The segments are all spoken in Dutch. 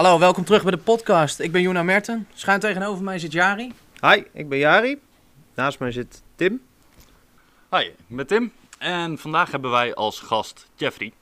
Hallo, welkom terug bij de podcast. Ik ben Jona Merten. Schuin tegenover mij zit Jari. Hi, ik ben Jari. Naast mij zit Tim. Hi, ik ben Tim en vandaag hebben wij als gast Jeffrey.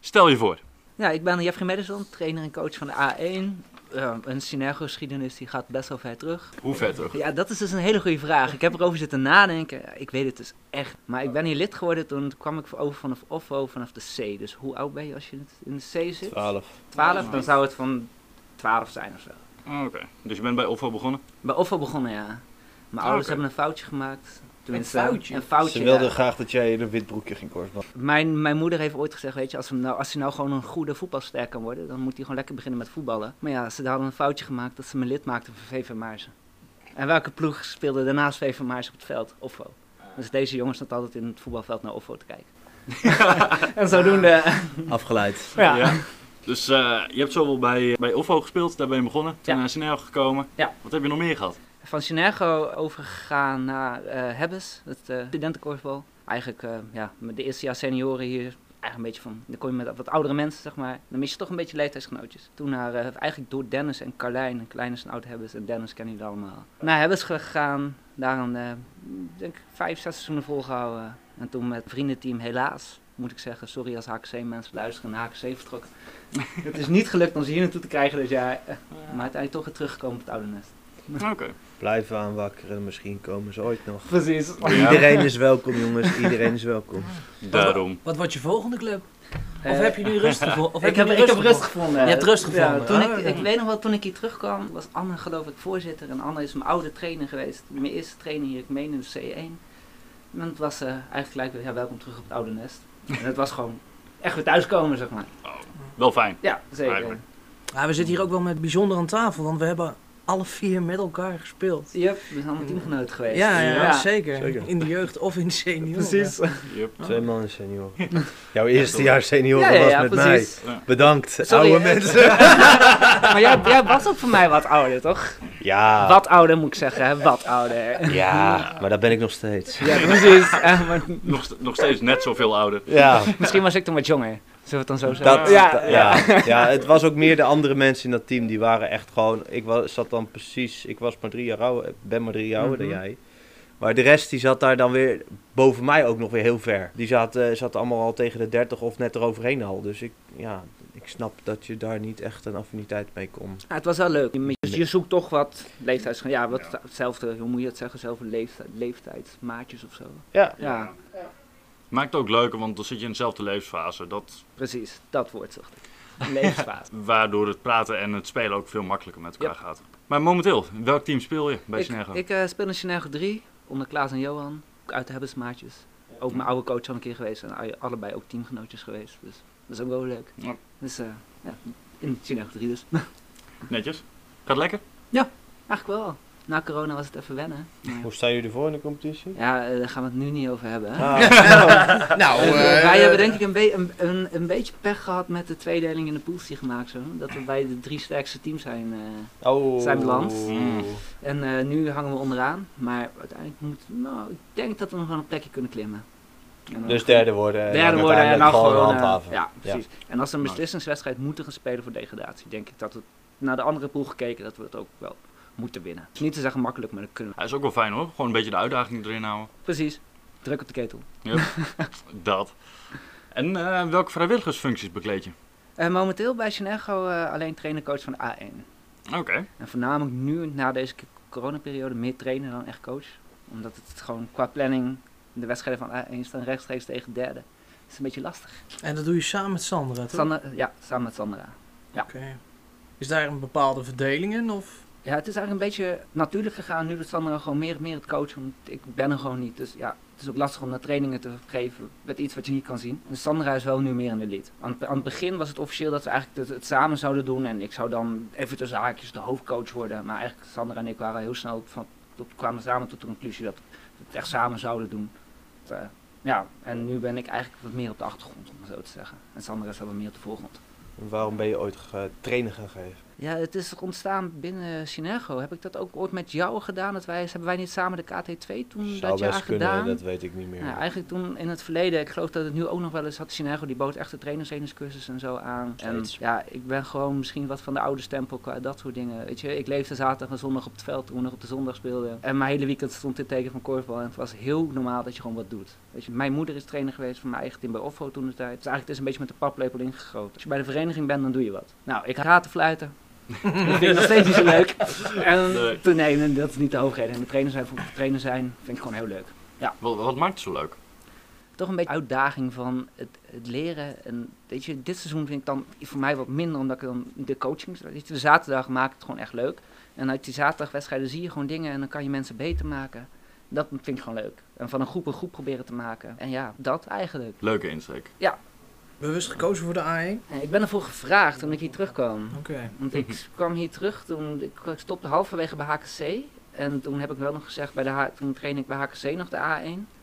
Stel je voor. Ja, ik ben Jeffrey Madison, trainer en coach van de A1. Uh, een synergo-geschiedenis die gaat best wel ver terug. Hoe ver terug? Ja, dat is dus een hele goede vraag. Ik heb erover zitten nadenken. Ik weet het dus echt. Maar ik ben hier lid geworden toen kwam ik over vanaf OFO vanaf de C. Dus hoe oud ben je als je in de C zit? 12. 12, dan zou het van 12 zijn of zo. Oh, Oké, dus je bent bij OFO begonnen? Bij OFO begonnen, ja. Mijn ouders Oké. hebben een foutje gemaakt. Tenminste, Een foutje? Een foutje, Ze wilden ja. graag dat jij in een wit broekje ging korfballen. Mijn, mijn moeder heeft ooit gezegd, weet je, als hij nou, als hij nou gewoon een goede voetbalster kan worden, dan moet hij gewoon lekker beginnen met voetballen. Maar ja, ze hadden een foutje gemaakt dat ze me lid maakten van VV Maarsen. En welke ploeg speelde daarnaast VV Maarsen op het veld? Offo. Dus deze jongens staat altijd in het voetbalveld naar Offo te kijken. en zodoende, Afgeleid. ja. Ja. Dus eh, je hebt zowel bij, bij OFO gespeeld, daar ben je begonnen. Toen Ja. naar Synergo gekomen. Ja. Wat heb je nog meer gehad? Van Synergo overgegaan naar eh Hebbes, het studentenkorfbal. Eigenlijk, eh, ja, met de eerste jaar senioren hier, eigenlijk een beetje van, dan kom je met wat oudere mensen, zeg maar. Dan mis je toch een beetje leeftijdsgenootjes. Toen naar, eigenlijk door Dennis en Carlijn, en Klein is een oud Hebbes en Dennis kennen jullie allemaal. Naar Hebbes gegaan, daar een, denk ik, vijf, zes seizoenen volgehouden. En toen met het vriendenteam helaas, moet ik zeggen, sorry als HKC mensen luisteren, naar HKC vertrokken. het is niet gelukt om ze hier naartoe te krijgen dit jaar, eh, maar uiteindelijk toch weer teruggekomen op het oude nest. Oké. Blijven aanwakkeren, misschien komen ze ooit nog. Precies. Iedereen is welkom, jongens. Iedereen is welkom. Daarom. Wat wordt je volgende club? Of Eh, heb je nu rust gevonden? Of ik heb, nu ik heb rust gevonden? Je hebt rust Ja, gevonden. toen Oh, ik, ik weet nog wel, toen ik hier terugkwam, was Anne geloof ik voorzitter. En Anne is mijn oude trainer geweest. Mijn eerste trainer hier, ik meen in de C1. En het was eh, eigenlijk gelijk weer, ja, welkom terug op het oude nest. En het was gewoon echt weer thuiskomen, zeg maar. Wel fijn. Ja, zeker. Ja, we zitten hier ook wel met bijzonder aan tafel, want we hebben alle vier met elkaar gespeeld. Yep, we zijn allemaal teamgenoten geweest. Ja, ja, Ja. zeker. Zeker. In de jeugd of in de senioren. Precies. Yep. Twee mannen senioren. Jouw eerste jaar Ja, ja, was ja, met precies. Ja. Bedankt, Sorry, oude hè. mensen. maar jij, jij was ook voor mij wat ouder, toch? Ja, Wat ouder moet ik zeggen, hè? wat ouder. ja, maar dat ben ik nog steeds. Ja, precies. Eh, maar Nog, st- nog steeds net zoveel ouder. Ja, misschien was ik toen wat jonger. Zullen we het dan zo zeggen? dat, ja, da- ja, ja, het was ook meer de andere mensen in dat team. Die waren echt gewoon... Ik was, zat dan precies... Ik was maar drie jaar ouder. Ben maar drie jaar ouder Mhm. dan jij. Maar de rest die zat daar dan weer boven mij ook nog weer heel ver. Die zat, eh, zat allemaal al tegen de 30 of net eroverheen al. Dus ik, ja, ik snap dat je daar niet echt een affiniteit mee kon. Ja, het was wel leuk. Je, dus je zoekt toch wat leeftijds... Ja, wat hetzelfde, hoe moet je het zeggen? Zelfde leeftijd, leeftijdsmaatjes of zo. Ja, Ja, Maakt het ook leuker, want dan zit je in dezelfde levensfase. Dat, precies. Dat woord zocht ik. Levensfase. waardoor het praten en het spelen ook veel makkelijker met elkaar Ja. gaat. Maar momenteel, in welk team speel je bij ik ik eh, speel in Synergo 3, onder Klaas en Johan. Uit de Hebbesmaatjes. Ook mijn oude coach al een keer geweest. En allebei ook teamgenootjes geweest. Dus dat is ook wel leuk. Ja. Dus eh, ja, in Synergo 3 dus. Netjes. Gaat lekker? Eigenlijk wel. Na corona was het even wennen. Maar- Hoe staan jullie ervoor in de competitie? ja, eh, daar gaan we het nu niet over hebben. Ah, Nou, Eh, eh, wij hebben denk ik een, be- een, een, een beetje pech gehad met de tweedeling in de pools die gemaakt zijn. Dat we bij de drie sterkste teams zijn. eh, oh. Zijn beland. Mm. en eh, nu hangen we onderaan. Maar uiteindelijk moet, nou, ik denk dat we nog wel een plekje kunnen klimmen. Dus derde worden. en Derde worden en dan gewoon, handhaven. ja, precies. En als we een beslissingswedstrijd moeten gaan spelen voor degradatie, denk ik dat we naar de andere pool gekeken dat we het ook wel moeten winnen. Het is niet te zeggen makkelijk, maar dat kunnen we. Hij is ook wel fijn hoor. Gewoon een beetje de uitdaging erin houden. Precies. Druk op de ketel. Dat. En eh, welke vrijwilligersfuncties bekleed je? Eh, momenteel bij Synergo eh, alleen trainer-coach van de A1. Oké. En voornamelijk nu, na deze coronaperiode, meer trainen dan echt coach. Omdat het gewoon qua planning, de wedstrijden van A1 staan rechtstreeks tegen derde. Dat is een beetje lastig. En dat doe je samen met Sandra, toch? Sandra, ja, samen met Sandra. ja. Oké. Is daar een bepaalde verdeling in? Of? Ja, het is eigenlijk een beetje natuurlijk gegaan nu dat Sandra gewoon meer, meer het coachen. Want ik ben er gewoon niet. Dus ja, het is ook lastig om naar trainingen te geven met iets wat je niet kan zien. Dus Sandra is wel nu meer in de lead. Aan, het- begin was het officieel dat we eigenlijk het, samen zouden doen. En ik zou dan even tussen haakjes de hoofdcoach worden. Maar eigenlijk Sandra en ik waren heel snel van, tot, kwamen samen tot de conclusie dat we het echt samen zouden doen. Eh, ja, en nu ben ik eigenlijk wat meer op de achtergrond, om het zo te zeggen. En Sandra is wat meer op de voorgrond. Waarom ben je ooit trainer gaan geven? Ja, het is ontstaan binnen Synergo. Heb ik dat ook ooit met jou gedaan? Dat wij, hebben wij niet samen de KT2 toen Zou dat jaar kunnen, gedaan? dat weet ik niet meer. Ja, eigenlijk toen in het verleden, ik geloof dat het nu ook nog wel eens had, Synergo die bood echt de trainerstrainerscursus en zo aan. En ja, ik ben gewoon misschien wat van de oude stempel qua dat soort dingen. Weet je, ik leefde zaterdag en zondag op het veld toen we nog op de zondag speelden. En mijn hele weekend stond in het teken van korfbal en het was heel normaal dat je gewoon wat doet. Weet je, mijn moeder is trainer geweest van mijn eigen team bij Offro toen de tijd. Dus eigenlijk het is een beetje met de paplepel ingegoten. Als je bij de vereniging bent, dan doe je wat. Nou, ik haat te fluiten. Dat vind ik nog steeds niet zo leuk. En Nee. toen, nee, dat is niet de hoofdreden. En de trainer zijn, voor trainer zijn vind ik gewoon heel leuk. Wat, wat maakt het zo leuk? toch een beetje uitdaging van het, het leren. En weet je, dit seizoen vind ik dan voor mij wat minder, omdat ik dan de coaching. Weet je, de zaterdag maakt het gewoon echt leuk. En uit die zaterdagwedstrijden zie je gewoon dingen en dan kan je mensen beter maken. Dat vind ik gewoon leuk. En van een groep een groep proberen te maken. En ja, dat eigenlijk. Leuke insteek. Bewust gekozen voor de A1? En ik ben ervoor gevraagd toen ik hier terugkwam. Oké. Want ik kwam hier terug toen ik stopte halverwege bij HKC. En toen heb ik wel nog gezegd, bij de H, toen trainde ik bij HKC nog de A1.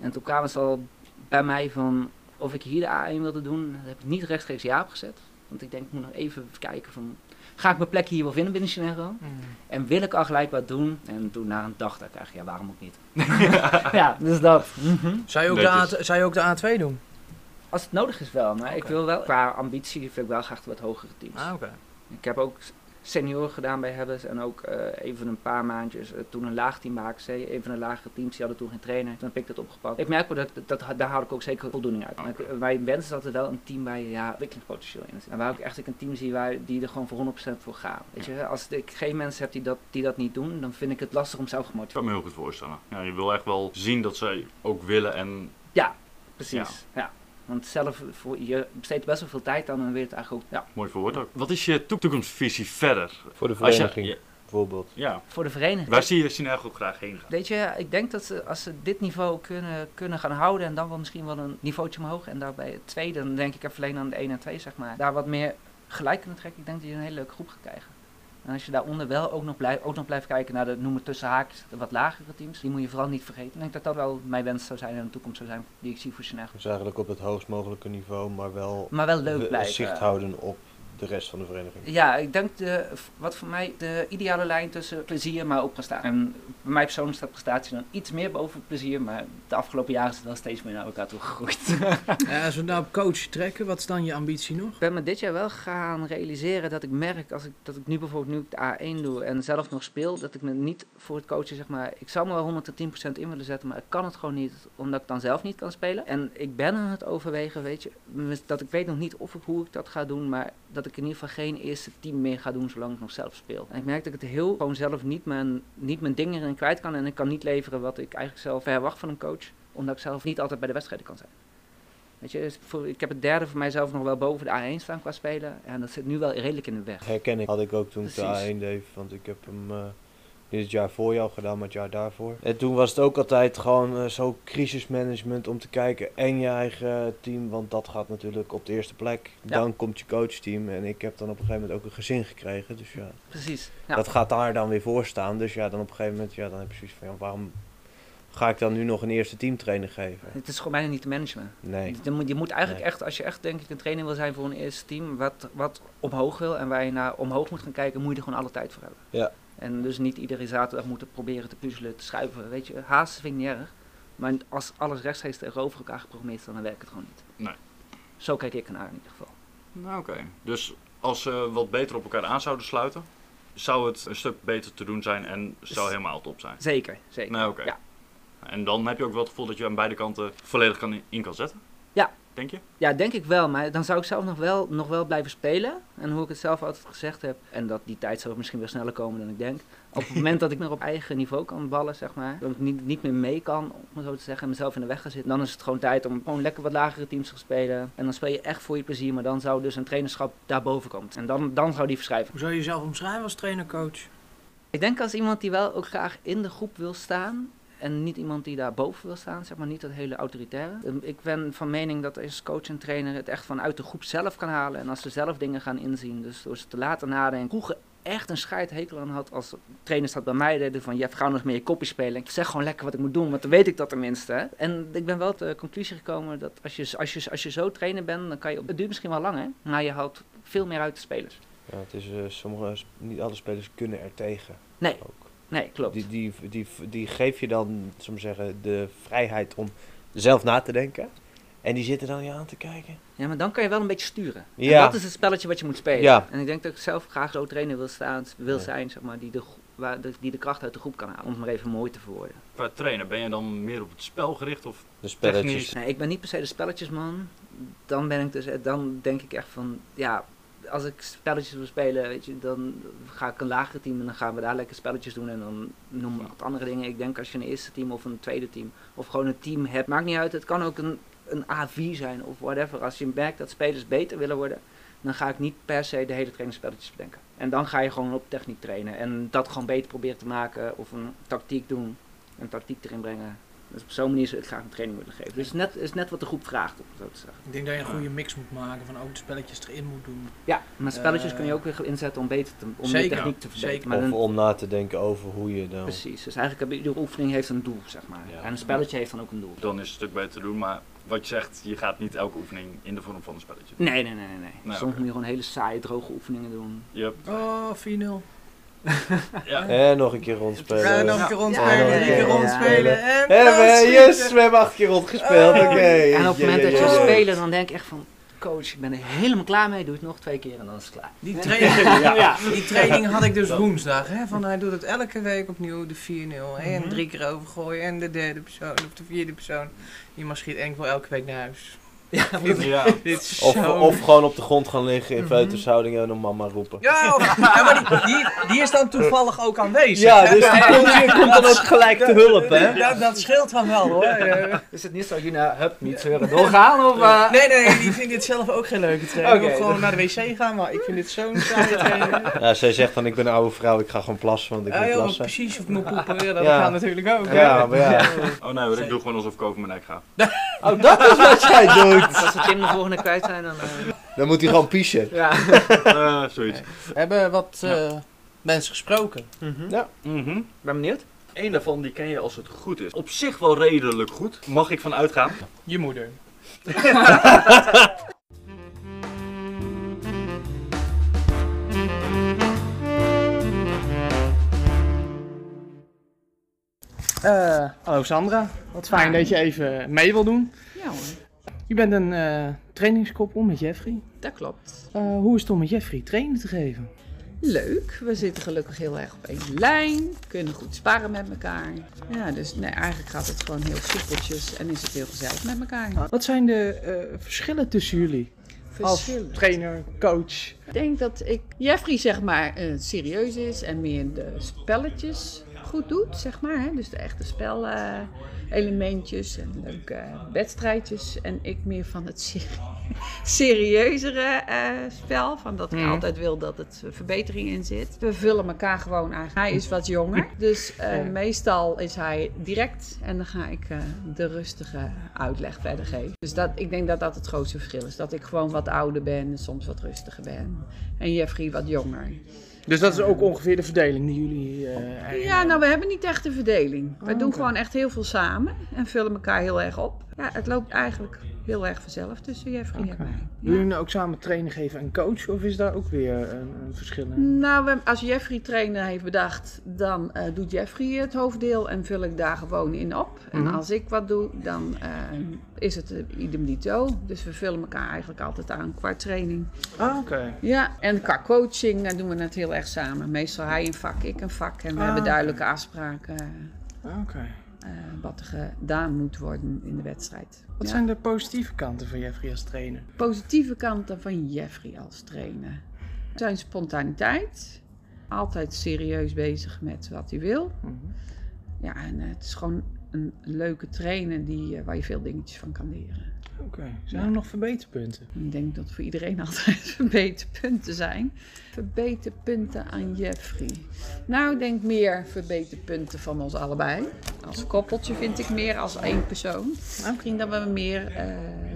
En toen kwamen ze al bij mij van of ik hier de A1 wilde doen. Dat heb ik niet rechtstreeks ja opgezet. Want ik denk, ik moet nog even kijken van, ga ik mijn plek hier wel vinden binnen Chinego? Mm. En wil ik al gelijk wat doen? En toen na een dag dacht ik eigenlijk, ja waarom ook niet? ja, dus dat. Mhm. Zou, je ook de Netjes. A, zou je ook de A2 doen? Als het nodig is wel, maar ik wil wel, qua ambitie vind ik wel graag wat hogere teams. Ah, oké. Ik heb ook senioren gedaan bij Hebbes en ook eh, even een paar maandjes. eh, toen een laag team bij HKC, een van de lagere teams, die hadden toen geen trainer. Toen heb ik dat opgepakt. Ik merk wel dat, dat, daar haal ik ook zeker voldoening uit. Maar ik- Wij wensen dat er wel een team waar je ja, ontwikkelingspotentieel in zit. En waar ook echt ik een team zie waar, die er gewoon voor 100% voor gaan. Weet je, als ik geen mensen heb die dat, die dat niet doen, dan vind ik het lastig om zelf Ik gemotiveerd kan me heel goed voorstellen. Ja, je wil echt wel zien dat zij ook willen en Precies, ja. Want zelf, voor, je besteedt best wel veel tijd aan en je het eigenlijk ook ja, mooi verwoord ook. Wat is je toek- toekomstvisie verder? Voor de Als je, vereniging ja, bijvoorbeeld. ja. voor de vereniging. waar zie je Synergo graag heen gaan? Weet je, ik denk dat ze, als ze dit niveau kunnen, kunnen gaan houden en dan wel misschien wel een niveautje omhoog en daarbij het tweede, dan denk ik even alleen aan de 1 en 2 zeg maar, daar wat meer gelijk kunnen trekken. Ik denk dat je een hele leuke groep gaat krijgen. En als je daaronder wel ook nog, blijf, ook nog blijft kijken naar de, noem het tussen haakjes, de wat lagere teams, die moet je vooral niet vergeten. Ik denk dat dat wel mijn wens zou zijn en de toekomst zou zijn die ik zie voor Synergo. Dus eigenlijk op het hoogst mogelijke niveau, maar wel Maar wel leuk blijven. zicht houden op de rest van de vereniging. Ja, ik denk de, wat voor mij de ideale lijn tussen plezier, maar ook prestatie. En bij mij persoonlijk staat prestatie dan iets meer boven plezier, maar de afgelopen jaren is het wel steeds meer naar elkaar toe gegroeid. Ja, als we nou op coach trekken, wat is dan je ambitie nog? Ik ben me dit jaar wel gaan realiseren dat ik merk als ik, dat ik nu bijvoorbeeld nu ik de A1 doe en zelf nog speel, dat ik me niet voor het coachen zeg maar, ik zou me wel 110% in willen zetten, maar ik kan het gewoon niet omdat ik dan zelf niet kan spelen. En ik ben aan het overwegen, weet je, dat ik weet nog niet of ik, hoe ik dat ga doen, maar dat ik in ieder geval geen eerste team meer ga doen zolang ik nog zelf speel. En ik merk dat ik het heel gewoon zelf niet mijn, niet mijn dingen erin kwijt kan en ik kan niet leveren wat ik eigenlijk zelf verwacht van een coach, omdat ik zelf niet altijd bij de wedstrijden kan zijn. Weet je, dus ik heb het derde voor mijzelf nog wel boven de A1 staan qua spelen. En dat zit nu wel redelijk in de weg. Herken ik. Had ik ook toen ik de A1 deed, want ik heb hem eh, niet het jaar voor jou gedaan, maar het jaar daarvoor. En toen was het ook altijd gewoon eh, zo crisismanagement om te kijken en je eigen team, want dat gaat natuurlijk op de eerste plek. Ja. Dan komt je coachteam en ik heb dan op een gegeven moment ook een gezin gekregen, dus ja. Precies. Ja. Dat gaat daar dan weer voor staan, dus ja, dan op een gegeven moment, ja, dan heb je zoiets van, ja, waarom ga ik dan nu nog een eerste teamtrainer geven? Het is gewoon bijna niet te managen. Nee. Je moet, je moet eigenlijk Nee. echt, als je echt denk ik een trainer wil zijn voor een eerste team, wat, wat omhoog wil en waar je naar omhoog moet gaan kijken, moet je er gewoon alle tijd voor hebben. Ja. En dus niet iedere zaterdag moeten proberen te puzzelen, te schuiven. Weet je, haast vind ik niet erg. Maar als alles rechtstreeks tegenover elkaar geprogrammeerd is, dan werkt het gewoon niet. Nee. Zo kijk ik ernaar in ieder geval. Nou, oké. Dus als ze wat beter op elkaar aan zouden sluiten, zou het een stuk beter te doen zijn en zou helemaal top zijn. Zeker, zeker. Nou, oké. Ja. En dan heb je ook wel het gevoel dat je aan beide kanten volledig kan in kan zetten? Ja. Denk je? Ja, denk ik wel. Maar dan zou ik zelf nog wel, nog wel blijven spelen. En hoe ik het zelf altijd gezegd heb. En dat die tijd zou misschien wel sneller komen dan ik denk. Op het moment dat ik nog op eigen niveau kan ballen, zeg maar. Dat ik niet, niet meer mee kan, om het zo te zeggen. En mezelf in de weg ga zitten. Dan is het gewoon tijd om gewoon lekker wat lagere teams te spelen. En dan speel je echt voor je plezier. Maar dan zou dus een trainerschap daarboven komen. En dan, dan zou die verschuiven. Hoe zou je jezelf omschrijven als trainer-coach? Ik denk als iemand die wel ook graag in de groep wil staan. En niet iemand die daar boven wil staan, zeg maar niet dat hele autoritaire. Ehm, Ik ben van mening dat als coach en trainer het echt vanuit de groep zelf kan halen. En als ze zelf dingen gaan inzien, dus door ze te laten nadenken. Vroeger echt een scheidhekel aan had als trainers dat bij mij deden van... Jeff, ga eens met je kopje spelen. Ik zeg gewoon lekker wat ik moet doen, want dan weet ik dat tenminste. Hè. En ik ben wel tot de conclusie gekomen dat als je, als, je, als je zo trainer bent, dan kan je... Het duurt misschien wel lang, hè, maar je haalt veel meer uit de spelers. Ja, het is, eh, sommige, niet alle spelers kunnen er tegen. Nee. Ook. Nee, klopt. Die, die, die, die geef je dan, zullen we zeggen, de vrijheid om zelf na te denken. En die zitten dan je aan te kijken. Ja, maar dan kan je wel een beetje sturen. En Ja. dat is het spelletje wat je moet spelen. Ja. En ik denk dat ik zelf graag zo'n trainer wil, staan, wil Ja. zijn, zeg maar, die de, waar de, die de kracht uit de groep kan halen. Om het maar even mooi te verwoorden. Qua trainer, ben je dan meer op het spel gericht of De spelletjes. Technisch. Nee, ik ben niet per se de spelletjesman. Dan ben ik dus, dan denk ik echt van, ja, als ik spelletjes wil spelen, weet je, dan ga ik een lagere team en dan gaan we daar lekker spelletjes doen en dan noem ik wat andere dingen. Ik denk als je een eerste team of een tweede team of gewoon een team hebt, maakt niet uit. Het kan ook een, een A4 zijn of whatever. Als je merkt dat spelers beter willen worden, dan ga ik niet per se de hele training spelletjes bedenken. En dan ga je gewoon op techniek trainen en dat gewoon beter proberen te maken of een tactiek doen, een tactiek erin brengen. Dus op zo'n manier zou ik graag een training willen geven. Dus net, is net wat de groep vraagt, om het zo te zeggen. Ik denk dat je een goede mix moet maken van ook de spelletjes erin moet doen. Ja, maar spelletjes Eh, kun je ook weer inzetten om beter te, om zeker, de techniek te verbeteren. zeker. Maar Of dan- om na te denken over hoe je dan... precies. Dus eigenlijk heb iedere oefening heeft een doel, zeg maar. Ja. En een spelletje heeft dan ook een doel. dan is het een stuk beter te doen. Maar wat je zegt, je gaat niet elke oefening in de vorm van een spelletje. Nee, nee, nee, nee. nee. Nee, Soms oké. moet je gewoon hele saaie, droge oefeningen doen. Hebt, Oh, 4-0. Ja, En nog een keer rondspelen. Ja, nog een keer Ja, rondspelen, ja, drie keer rondspelen en... We, yes, we hebben acht keer rondgespeeld. Oh. Oké. En op het moment dat je spelen, dan denk ik echt van... Coach, ik ben er helemaal klaar mee. Doe het nog twee keer en dan is het klaar. Die training, Ja. die training had ik dus woensdag. Hè, van hij doet het elke week opnieuw, de 4-0. hè, Mhm. En drie keer overgooien. En de derde persoon of de vierde persoon. Iemand schiet en ik wil elke week naar huis. Ja, ja. Dit is Of, zo... of gewoon op de grond gaan liggen in Mhm. feutushouding en dan mama roepen. Ja, of- ja, maar die, die, die is dan toevallig ook aanwezig. Ja, dus die komt, die komt dan ook gelijk te hulp, hè? Dat, dat scheelt dan wel hoor. Is het niet zo, Juna, hup, niet zeuren, doorgaan? Of, eh? Nee, nee, die vindt dit zelf ook geen leuke training. Ik wil gewoon naar de wc gaan, maar ik vind dit zo'n saaie training. Ja, zij zegt dan, ik ben een oude vrouw, ik ga gewoon plassen, want ik Ja, moet plassen. precies, of ik moet poepen. Ja, dat Ja. gaat natuurlijk ook. hè. Ja, maar ja. Oh nee, hoor, ik doe gewoon alsof ik over mijn nek ga. Oh, dat is wat jij doet. Dus als we Tim de volgende kwijt zijn, dan... eh, Dan moet hij gewoon pieschen. ja. Eh, zoiets. We hebben wat eh, mensen gesproken. Ja. Mhm. Ben benieuwd. Eén daarvan die ken je als het goed is. Op zich wel redelijk goed. Mag ik van uitgaan. Je moeder. Eh, hallo Sandra, wat fijn dat je even mee wil doen. Ja hoor, Je bent een eh trainingskoppel met Jeffrey. dat klopt. Eh, hoe is het om met Jeffrey training te geven? Leuk, we zitten gelukkig heel erg op één lijn, kunnen goed sparren met elkaar. Ja, dus nee, eigenlijk gaat het gewoon heel soepeltjes en is het heel gezellig met elkaar. Wat zijn de eh, verschillen tussen jullie als trainer, coach? Ik denk dat ik Jeffrey zeg maar serieus is en meer de spelletjes goed doet, zeg maar. Hè? Dus de echte spelelementjes en leuke wedstrijdjes. En ik meer van het serie- serieuzere eh, spel. Van dat ik altijd wil dat het eh, verbetering in zit. We vullen elkaar gewoon aan. Hij is wat jonger. Dus eh, Ja. meestal is hij direct en dan ga ik de rustige uitleg verder geven. Dus dat, ik denk dat dat het grootste verschil is. Dat ik gewoon wat ouder ben en soms wat rustiger ben. En Jeffrey wat jonger. Dus dat is ook ongeveer de verdeling die jullie eigenlijk Ja, nou, we hebben niet echt een verdeling. We Oh, doen gewoon echt heel veel samen en vullen elkaar heel erg op. Ja, het loopt eigenlijk heel erg vanzelf tussen Jeffrey en mij. Doen Ja. jullie nou ook samen trainen geven en coach? Of is daar ook weer een, een verschil in? Nou, als Jeffrey trainen heeft bedacht, dan eh, doet Jeffrey het hoofddeel en vul ik daar gewoon in op. En Mhm. als ik wat doe, dan eh, is het uh, idem dito. Dus we vullen elkaar eigenlijk altijd aan qua training. Ah, oké. Ja, en qua coaching doen we het heel erg samen. Meestal hij een vak, ik een vak. En we Ah, hebben duidelijke afspraken Ah, oké. Eh, wat er gedaan moet worden in de wedstrijd. Wat Ja. zijn de positieve kanten van Jeffrey als trainer? positieve kanten van Jeffrey als trainer? Zijn spontaniteit. Altijd serieus bezig met wat hij wil. Mhm. Ja, en het is gewoon een leuke trainer die, eh, waar je veel dingetjes van kan leren. Oké. Zijn Ja. er nog verbeterpunten? Ik denk dat voor iedereen altijd verbeterpunten zijn. Verbeterpunten aan Jeffrey. Nou, ik denk meer verbeterpunten van ons allebei. Als koppeltje vind ik meer als één persoon. Nou, misschien dat we meer eh,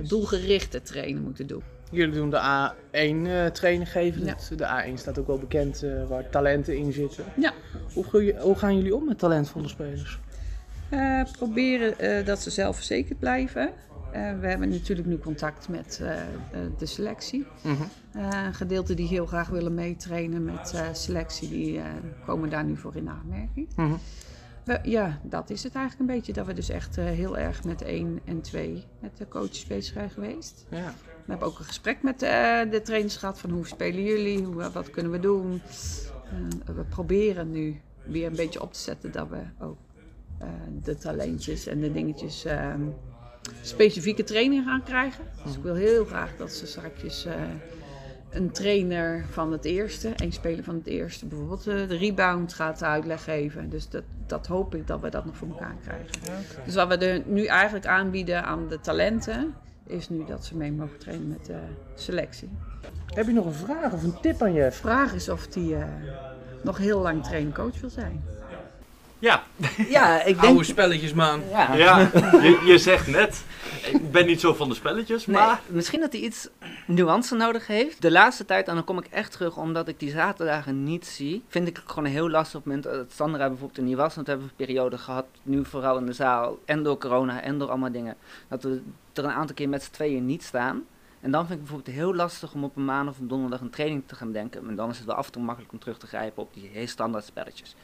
doelgerichte trainen moeten doen. Jullie doen de A1 eh trainen geven. Ja. De A1 staat ook wel bekend eh, waar talenten in zitten. Ja. Hoe, hoe gaan jullie om met talentvolle spelers? Eh, proberen eh, dat ze zelfverzekerd blijven. Eh, we hebben natuurlijk nu contact met eh, eh, de selectie. Mhm. Eh, een gedeelte die heel graag willen meetrainen met selectie, die komen daar nu voor in aanmerking. Mhm. We- ja, dat is het eigenlijk een beetje. Dat we dus echt heel erg met één en twee met de coaches bezig zijn geweest. Ja. We hebben ook een gesprek met de trainers gehad van hoe spelen jullie, hoe, wat kunnen we doen. We proberen nu weer een beetje op te zetten dat we ook de talentjes en de dingetjes ehm, specifieke training gaan krijgen. Dus ik wil heel graag dat ze straks eh, een trainer van het eerste, een speler van het eerste, bijvoorbeeld eh, de rebound gaat uitleg geven. Dus dat, dat hoop ik dat we dat nog voor elkaar krijgen. Dus wat we er nu eigenlijk aanbieden aan de talenten, is nu dat ze mee mogen trainen met de selectie. Heb je nog een vraag of een tip aan je? De vraag is of die eh, nog heel lang traincoach wil zijn. Ja, Ja, ik denk... Oude spelletjes, man. Ja. ja je, je zegt net, ik ben niet zo van de spelletjes, Nee, maar... misschien dat hij iets nuance nodig heeft. De laatste tijd, en dan kom ik echt terug omdat ik die zaterdagen niet zie, vind ik het gewoon heel lastig op het moment dat Sandra bijvoorbeeld er niet was. Want we hebben een periode gehad, nu vooral in de zaal, en door corona en door allemaal dingen, dat we er een aantal keer met z'n tweeën niet staan. En dan vind ik bijvoorbeeld heel lastig om op een maandag of een donderdag een training te gaan denken. En dan is het wel af en toe makkelijk om terug te grijpen op die heel standaard spelletjes.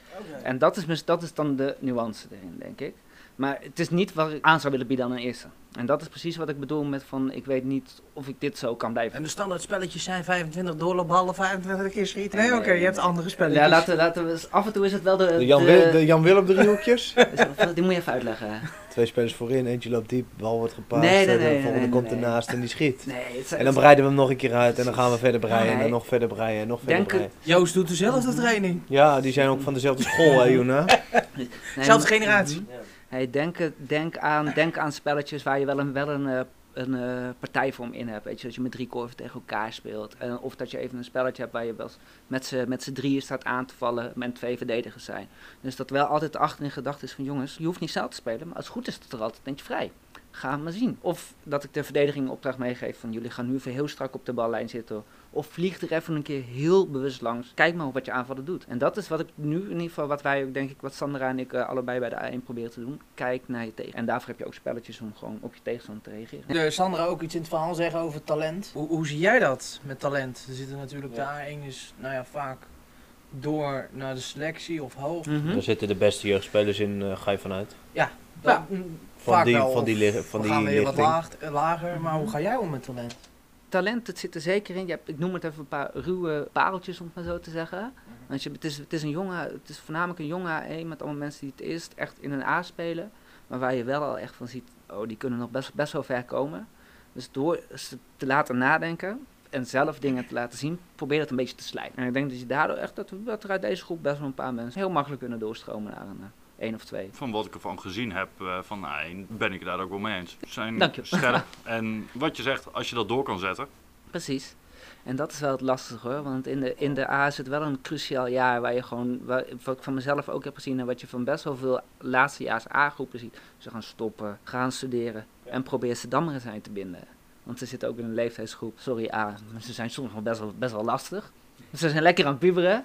En dat is, dat is dan de nuance erin, denk ik. Maar het is niet wat ik aan zou willen bieden aan een eerste. En dat is precies wat ik bedoel met van, ik weet niet of ik dit zo kan blijven. En de standaard spelletjes zijn 25 doorloopballen, 25 keer schieten. Nee, oké, je hebt andere spelletjes. Ja, laten, laten we, af en toe is het wel de... De Jan, de- de Jan Willem driehoekjes. is- die moet je even uitleggen. Twee spelers voorin, eentje loopt diep, bal wordt gepaast. Nee, nee, en de volgende nee, komt nee. ernaast en die schiet. Nee, het zijn- En dan breiden we hem nog een keer uit en dan gaan we verder breien en dan nog verder breien en nog verder Denk breien. Joost doet dezelfde training. Ja, die zijn ook van dezelfde school, hè, Juna? nee, Zelfde generatie. Hey, denk, denk, aan, denk aan spelletjes waar je wel een, wel een, eh, een eh, partijvorm in hebt. Weet je, dat je met drie korven tegen elkaar speelt. Of dat je even een spelletje hebt waar je wel met z'n met drieën staat aan te vallen en twee verdedigers zijn. Dus dat wel altijd achter in gedachten is van jongens, je hoeft niet zelf te spelen, maar als het goed is het er altijd eentje vrij. Ga maar zien. Of dat ik de verdediging een opdracht meegeef van jullie gaan nu even heel strak op de ballijn zitten. Of vlieg er even een keer heel bewust langs. Kijk maar wat je aanvallen doet. En dat is wat ik nu in ieder geval, wat wij ook denk ik, wat Sandra en ik eh, allebei bij de A1 proberen te doen. Kijk naar je tegen. En daarvoor heb je ook spelletjes om gewoon op je tegenstander te reageren. De Sandra ook iets in het verhaal zeggen over talent. Hoe, hoe zie jij dat met talent? Er zitten natuurlijk, de A1 is nou ja, vaak door naar de selectie of hoog. Mhm. Daar zitten de beste jeugdspelers in, eh, ga je vanuit. Dat, Ja. mm, Van vaak die, wel, van die, van we die gaan weer wat laag, lager, maar hoe ga jij om met talent? Talent, het zit er zeker in. Je hebt, ik noem het even een paar ruwe pareltjes, om het maar zo te zeggen. Want je, het, is, het is een jongen, het is voornamelijk een jonge A1 met allemaal mensen die het eerst echt in een A spelen. Maar waar je wel al echt van ziet, oh, die kunnen nog best, best wel ver komen. Dus door ze te laten nadenken en zelf dingen te laten zien, probeer dat een beetje te slijten. En ik denk dat je daardoor echt, dat, we- dat er uit deze groep best wel een paar mensen heel makkelijk kunnen doorstromen naar een eh, één of twee. Van wat ik ervan gezien heb, eh, van nou, ben ik het daar ook wel mee eens. Ze zijn Dank je. scherp. En wat je zegt, als je dat door kan zetten. Precies. En dat is wel het lastige hoor, want in de, in de A is het wel een cruciaal jaar waar je gewoon, waar, wat ik van mezelf ook heb gezien en wat je van best wel veel laatstejaars A-groepen ziet. Ze gaan stoppen, gaan studeren en probeer ze dan maar eens aan je te binden. Want ze zitten ook in een leeftijdsgroep, sorry A, maar ze zijn soms nog best wel, best wel lastig. Ze zijn lekker aan het puberen.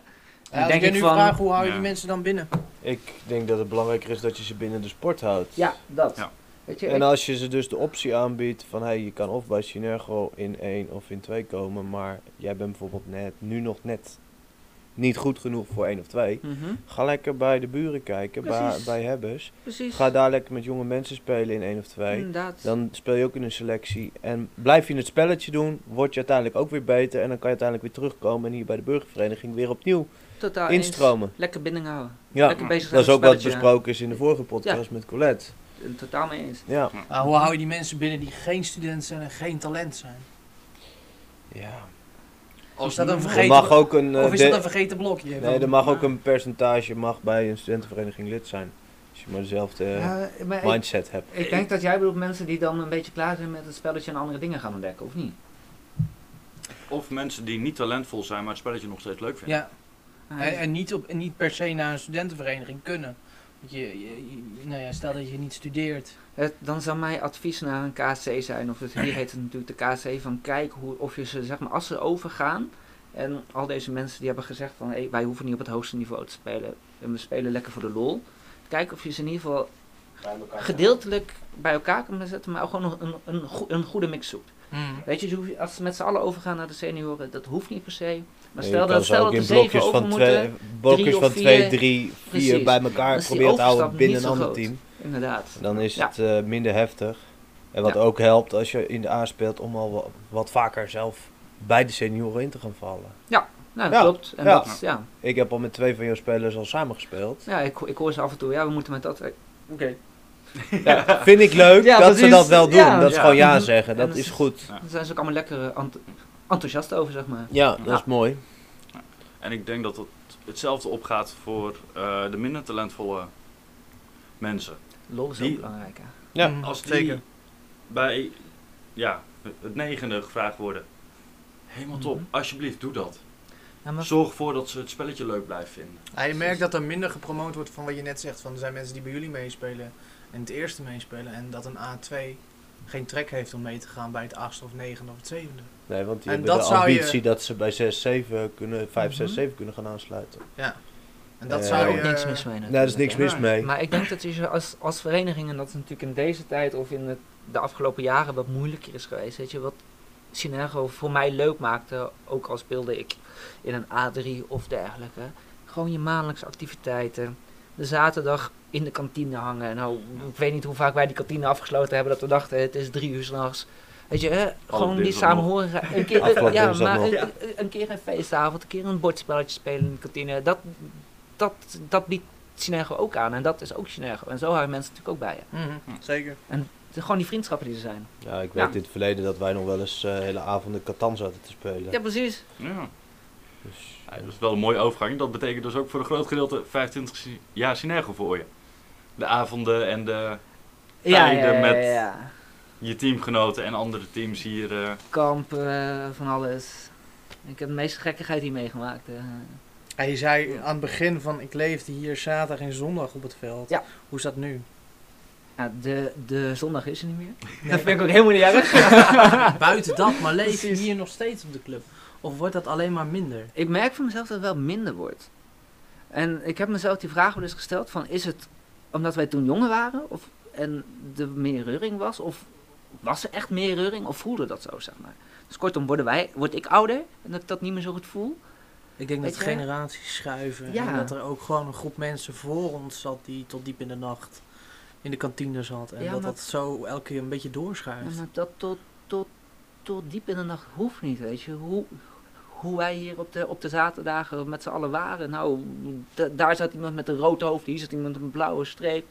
Ja, En als denk ik nu van, vraag, hoe hou je Ja. die mensen dan binnen? Ik denk dat het belangrijker is dat je ze binnen de sport houdt. ja, dat. Ja. Weet je, En ik- als je ze dus de optie aanbiedt van hey, je kan of bij Synergo in 1 of in 2 komen, maar jij bent bijvoorbeeld net, nu nog net niet goed genoeg voor 1 of 2. Mhm, Ga lekker bij de buren kijken, bij, Precies. bij Hebbers. precies. Ga daar lekker met jonge mensen spelen in 1 of 2. Inderdaad. Dan speel je ook in een selectie. En blijf je het spelletje doen, word je uiteindelijk ook weer beter. En dan kan je uiteindelijk weer terugkomen en hier bij de burgervereniging weer opnieuw Totaal eens. instromen. Lekker binding houden. Ja, Lekker bezig zijn dat is ook wat besproken is in de vorige podcast met Colette. Eh, Totaal mee eens. Ja. Nou, hoe hou je die mensen binnen die geen student zijn en geen talent zijn? ja. Is dat een Er vergeten, mag ook een... eh, of is de- dat een vergeten blokje? Nee, Van- er mag ook een percentage mag bij een studentenvereniging lid zijn. Als je maar dezelfde eh, Ja, maar ik- mindset hebt. Ik denk dat jij bedoelt mensen die dan een beetje klaar zijn met het spelletje en andere dingen gaan ontdekken, of niet? Of mensen die niet talentvol zijn, maar het spelletje nog steeds leuk vinden. Ja, en, en niet, op, en niet per se naar een studentenvereniging kunnen. Want je, je, je- nou ja, stel dat je niet studeert. Het, dan zou mijn advies naar een KC zijn, of het, hier heet het natuurlijk de KC, van kijk hoe, of je ze, zeg maar, als ze overgaan, en al deze mensen die hebben gezegd van, hey, wij hoeven niet op het hoogste niveau te spelen, en we spelen lekker voor de lol. Kijk of je ze in ieder geval gedeeltelijk bij elkaar kunnen zetten, maar ook gewoon nog een, een, een goede mix zoekt. Mm. Weet je, als ze met z'n allen overgaan naar de senioren, dat hoeft niet per se. Maar Je stel dat, stel ook dat in blokjes van moeten, twee, blokjes van vier. twee, drie, vier Precies. bij Dan elkaar proberen te houden binnen een ander groot. team. inderdaad. Dan is Ja. het eh, minder heftig. En wat Ja. ook helpt als je in de A speelt om al wa- wat, vaker zelf bij de senioren in te gaan vallen. Nou, Ja. klopt. En Ja. Dat, ja. Ik heb al met twee van jouw spelers al samen gespeeld. ja, ik, ik hoor ze af en toe, ja, we moeten met dat... Oké. Ja, vind ik leuk Ja, dat ze dat wel doen. Ja. Dat ze Ja. gewoon ja zeggen. En Dat dat is goed. Ja. Daar zijn ze ook allemaal lekker eh, enthousiast over, zeg maar. Ja, dat Ja. is mooi. En ik denk dat het hetzelfde opgaat voor eh, de minder talentvolle mensen. Lol is Die- ook belangrijk, hè. Ja. Mm, Als die zeker. bij ja, het negende gevraagd worden. Helemaal top, Mhm. alsjeblieft doe dat. Ja, maar Zorg ervoor dat ze het spelletje leuk blijven vinden. Ja, je merkt dat er minder gepromoot wordt van wat je net zegt. Van er zijn mensen die bij jullie meespelen en het eerste meespelen. En dat een A2 geen trek heeft om mee te gaan bij het achtste of negende of het zevende. Nee, want die En hebben dat de zou je- ambitie dat ze bij 6, 7 kunnen, 5, 6, Mhm. 7 kunnen gaan aansluiten. En dat Eh, zou je... ook niks mis mee Nee, daar is niks mis Ja. mee. Maar ik denk dat je als, als vereniging, en dat is natuurlijk in deze tijd of in het, de afgelopen jaren wat moeilijker is geweest. Weet je, wat Synergo voor mij leuk maakte, ook al speelde ik in een A3 of dergelijke. Gewoon je maandelijkse activiteiten. De zaterdag in de kantine hangen. Nou, ik weet niet hoe vaak wij die kantine afgesloten hebben dat we dachten het is drie uur s'nachts. Weet je, hè? gewoon die dinsdag nog. samenhorigheid. Een keer, ja, maar een, keer een feestavond, een keer een bordspelletje spelen in de kantine. Dat, dat, dat biedt Synergo ook aan. En dat is ook Synergo. En zo houden mensen natuurlijk ook bij je. Mhm, zeker. Het is gewoon die vriendschappen die er zijn. Ja, ik weet Ja. in het verleden dat wij nog wel eens eh, hele avonden Catan zaten te spelen. Ja, precies. Ja. Dus, Ja, dat is wel een mooie overgang. Dat betekent dus ook voor een groot gedeelte 25 si- jaar Synergo voor je. De avonden en de, Ja, Tijden ja, ja, met- je teamgenoten en andere teams hier. eh, Kamp, eh, van alles. Ik heb de meeste gekkigheid hier meegemaakt. eh. Ja, je zei aan het begin van ik leefde hier zaterdag en zondag op het veld. Ja. Hoe is dat nu? De, de zondag is er niet meer. Dat vind ik ook helemaal niet erg. Buiten dat, maar leef je hier nog steeds op de club? Of wordt dat alleen maar minder? Ik merk van mezelf dat het wel minder wordt. En ik heb mezelf die vraag wel eens gesteld van is het omdat wij toen jonger waren of en er meer reuring was of was er echt meer reuring of voelde dat zo zeg maar. Dus kortom worden wij, word ik ouder en dat ik dat niet meer zo goed voel. Ik denk dat Weet generaties schuiven. Ja. En dat er ook gewoon een groep mensen voor ons zat die tot diep in de nacht in de kantine zat. En Ja, dat dat zo elke keer een beetje Ja, doorschuift. maar dat tot, tot, tot diep in de nacht hoeft niet, weet je. Hoe, hoe wij hier op de, op de zaterdagen met z'n allen waren. Nou, da- daar zat iemand met een rood hoofd, hier zat iemand met een blauwe streep.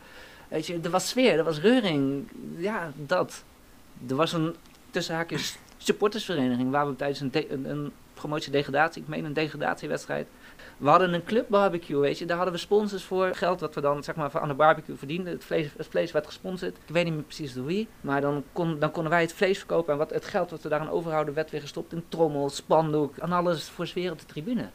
Weet je, er was sfeer, er was reuring. Ja, dat. Er was een tussen haakjes supportersvereniging waar we tijdens een, de- een, een promotie-degradatie, ik meen een degradatiewedstrijd. We hadden een club barbecue, weet je. Daar hadden we sponsors voor. Geld wat we dan zeg maar aan de barbecue verdienden. Het vlees, het vlees werd gesponsord. Ik weet niet meer precies door wie. Maar dan, kon, dan konden wij het vlees verkopen. En wat, het geld wat we daaraan overhouden werd weer gestopt in trommel, spandoek. En alles voor sfeer op de tribune.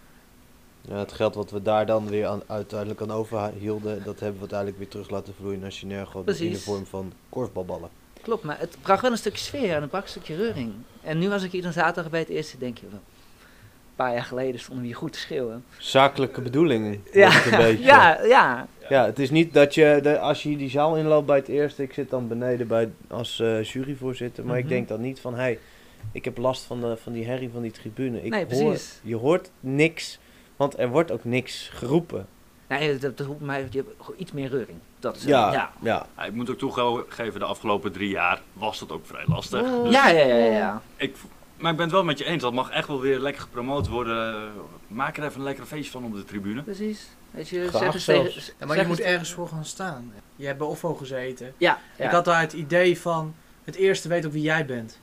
ja, het geld wat we daar dan weer aan, uiteindelijk aan overhielden, dat hebben we uiteindelijk weer terug laten vloeien naar Synergo in de vorm van korfbalballen. Klopt, maar het bracht wel een stukje sfeer en het bracht een stukje reuring. En nu als ik hier dan zaterdag bij het eerste denk je wel. Paar jaar geleden stonden we hier goed te schreeuwen. Zakelijke bedoelingen. Ja, het een beetje. ja, ja. Ja, het is niet dat je, de, als je die zaal inloopt bij het eerste, ik zit dan beneden bij, als eh, juryvoorzitter, maar ik Mhm. denk dan niet van, hey, ik heb last van, de, van die herrie van die tribune. Ik Nee, hoor, precies. je hoort niks, want er wordt ook niks geroepen. Nee, dat, dat hoeft mij, je hebt iets meer reuring. Dat is, Ja, ja. ja. ja, ik moet ook toegeven, de afgelopen drie jaar was dat ook vrij lastig. Ja, Dus ja, ja, ja, ja. ik, maar ik ben het wel met je eens, dat mag echt wel weer lekker gepromoot worden. Maak er even een lekker feestje van op de tribune. Precies. Weet je, Graag zeg eens zelfs. tegen- Ja, maar je moet ergens voor gaan staan. Je hebt bij OFO gezeten. Ja, ja. Ik had daar het idee van het eerste weet ook wie jij bent.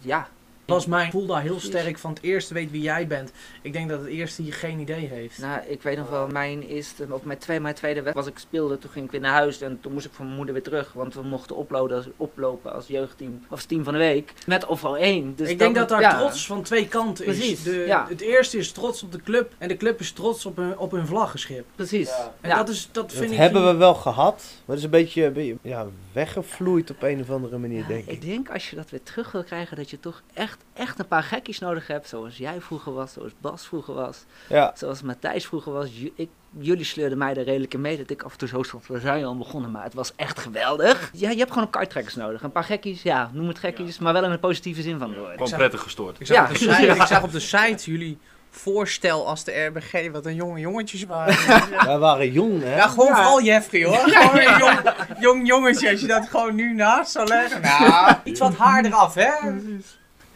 ja. Dat was mijn gevoel daar heel sterk van het eerste weet wie jij bent. Ik denk dat het eerste hier geen idee heeft. Nou, ik weet nog wel, mijn eerste, of mijn, twee, mijn tweede wedstrijd was ik speelde, toen ging ik weer naar huis en toen moest ik van mijn moeder weer terug, want we mochten oplopen als, oplopen als jeugdteam, of als team van de week, met overal één. Dus ik denk dat daar ja. trots van twee kanten is. Precies, De, ja. Het eerste is trots op de club en de club is trots op hun, op hun vlaggenschip. Precies. En Ja. dat, is, dat vind Dat ik... hebben we wel gehad, maar het is een beetje, een beetje, ja, weggevloeid op een of andere manier, Ja, denk ik. ik denk als je dat weer terug wil krijgen, dat je toch echt, echt een paar gekkies nodig hebt, zoals jij vroeger was, zoals Bas vroeger was, Ja, zoals Matthijs vroeger was. Ik, jullie sleurden mij er redelijk in mee dat ik af en toe zo stond. We zijn al begonnen, maar het was echt geweldig. Ja, je hebt gewoon een karttrekkers nodig. Een paar gekkies, ja, noem het gekkies, maar wel in een positieve zin van het woord. Gewoon prettig gestoord. Ik zag, Ja. op de site, ik zag op de site jullie voorstel als de RBG, wat een jonge jongetjes waren. Wij waren jong, hè? Ja, gewoon vooral Jeffrey hoor. Gewoon een jong, jong jongetje, als je dat gewoon nu naast zou leggen. Nou, iets wat haar eraf, hè?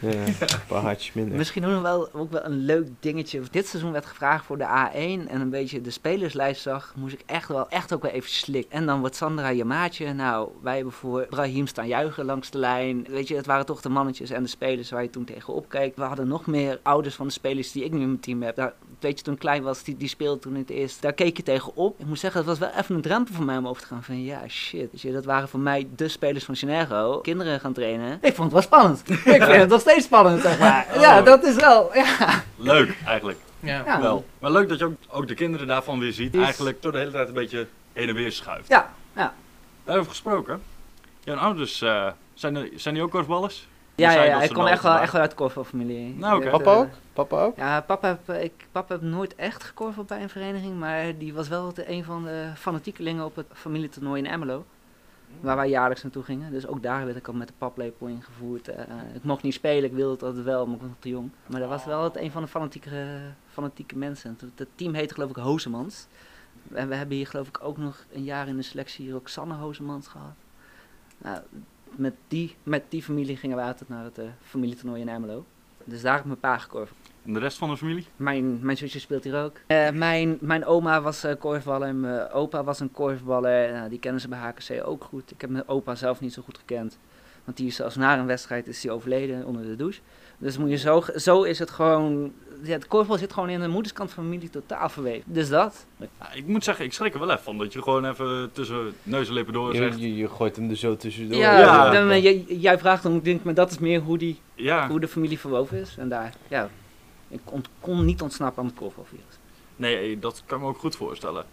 Ja, een paar hartjes minder. Misschien ook wel, ook wel een leuk dingetje. Dit seizoen werd gevraagd voor de A1 en een beetje de spelerslijst zag, moest ik echt wel, echt ook wel even slikken. En dan wordt Sandra je maatje. Nou, wij hebben voor Brahim staan juichen langs de lijn. Weet je, het waren toch de mannetjes en de spelers waar je toen tegenop keek. We hadden nog meer ouders van de spelers die ik nu in mijn team heb. Daar, weet je, toen ik klein was, die, die speelde toen het eerst. Daar keek je tegenop. Ik moet zeggen, het was wel even een drempel voor mij om over te gaan van, ja, shit. Je, dat waren voor mij de spelers van Genergo. Kinderen gaan trainen. Ik vond het wel spannend. ik vind het nog steeds spannend, zeg maar. Ja, Oh. dat is wel, ja. Leuk, eigenlijk. Ja. Ja. Wel. Maar leuk dat je ook, ook de kinderen daarvan weer ziet. Is- Eigenlijk door de hele tijd een beetje heen en weer schuift. Ja, ja. Daarover gesproken. Jouw ouders, eh, zijn, er- zijn die ook korfballers? Ja, ja, dat ik kom echt wel, echt wel uit de korfbalfamilie. Nou, oké. Ik, Papa ook? Papa ook? Ja, papa heb, ik, papa heb nooit echt gekorfbald bij een vereniging, maar die was wel de- een van de fanatiekelingen op het familietoernooi in Emelo. Waar wij jaarlijks naartoe gingen. Dus ook daar werd ik al met de paplepel ingevoerd. Eh, ik mocht niet spelen, ik wilde het altijd wel, maar ik was nog te jong. Maar dat was wel het, een van de fanatieke, fanatieke mensen. Het, het team heette geloof ik Hozemans. En we hebben hier geloof ik ook nog een jaar in de selectie Roxanne Hozemans gehad. Nou, met, die, met die familie gingen we altijd naar het eh, familietoernooi in Emelo. Dus daar heb ik mijn pa gekorfbald. En de rest van de familie? Mijn, mijn zusje speelt hier ook. Eh, mijn, mijn oma was eh korfballer en mijn opa was een korfballer. Nou, die kennen ze bij HKC ook goed. Ik heb mijn opa zelf niet zo goed gekend. Want die is zelfs na een wedstrijd is die overleden onder de douche. Dus moet je zo, zo is het gewoon... Ja, het korfbal zit gewoon in de moederskant van familie totaal verweven. Dus dat. Ja, ik moet zeggen, ik schrik er wel even van. Dat je gewoon even tussen neus en lippen door zegt. Je, je, je gooit hem er zo tussendoor. Ja, Ja. dan, jij- jij vraagt om, ik denk, maar dat is meer hoe, die, Ja, hoe de familie verwoven is. En daar, ja, ik kon niet ontsnappen aan het korfbalvirus. nee, dat kan ik me ook goed voorstellen.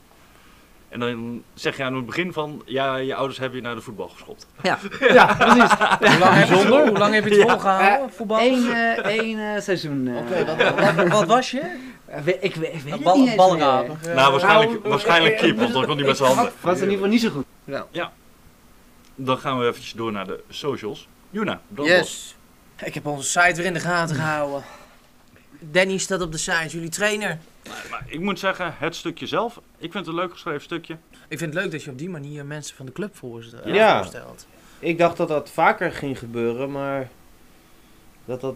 En dan zeg je aan het begin van, ja, je ouders hebben je naar de voetbal geschopt. Ja, ja precies. Hoe lang, heb je, het- hoe lang heb je het volgehouden, voetbal? Eén eh, één, eh, seizoen. eh. Oké, wat, wat, wat was je? Eh, ik, weet- ik weet het Bal, niet nou, waarschijnlijk, nou, waarschijnlijk eh, keep, want dan kon hij met zijn handen. was in ieder geval niet zo goed. Dan gaan we eventjes door naar de socials. Juna, brandlos. Yes. Ik heb onze site weer in de gaten gehouden. Danny staat op de site, jullie trainer. Maar ik moet zeggen, het stukje zelf, ik vind het een leuk geschreven stukje. Ik vind het leuk dat je op die manier mensen van de club eh, Ja. voorstelt. Ik dacht dat dat vaker ging gebeuren, maar dat dat,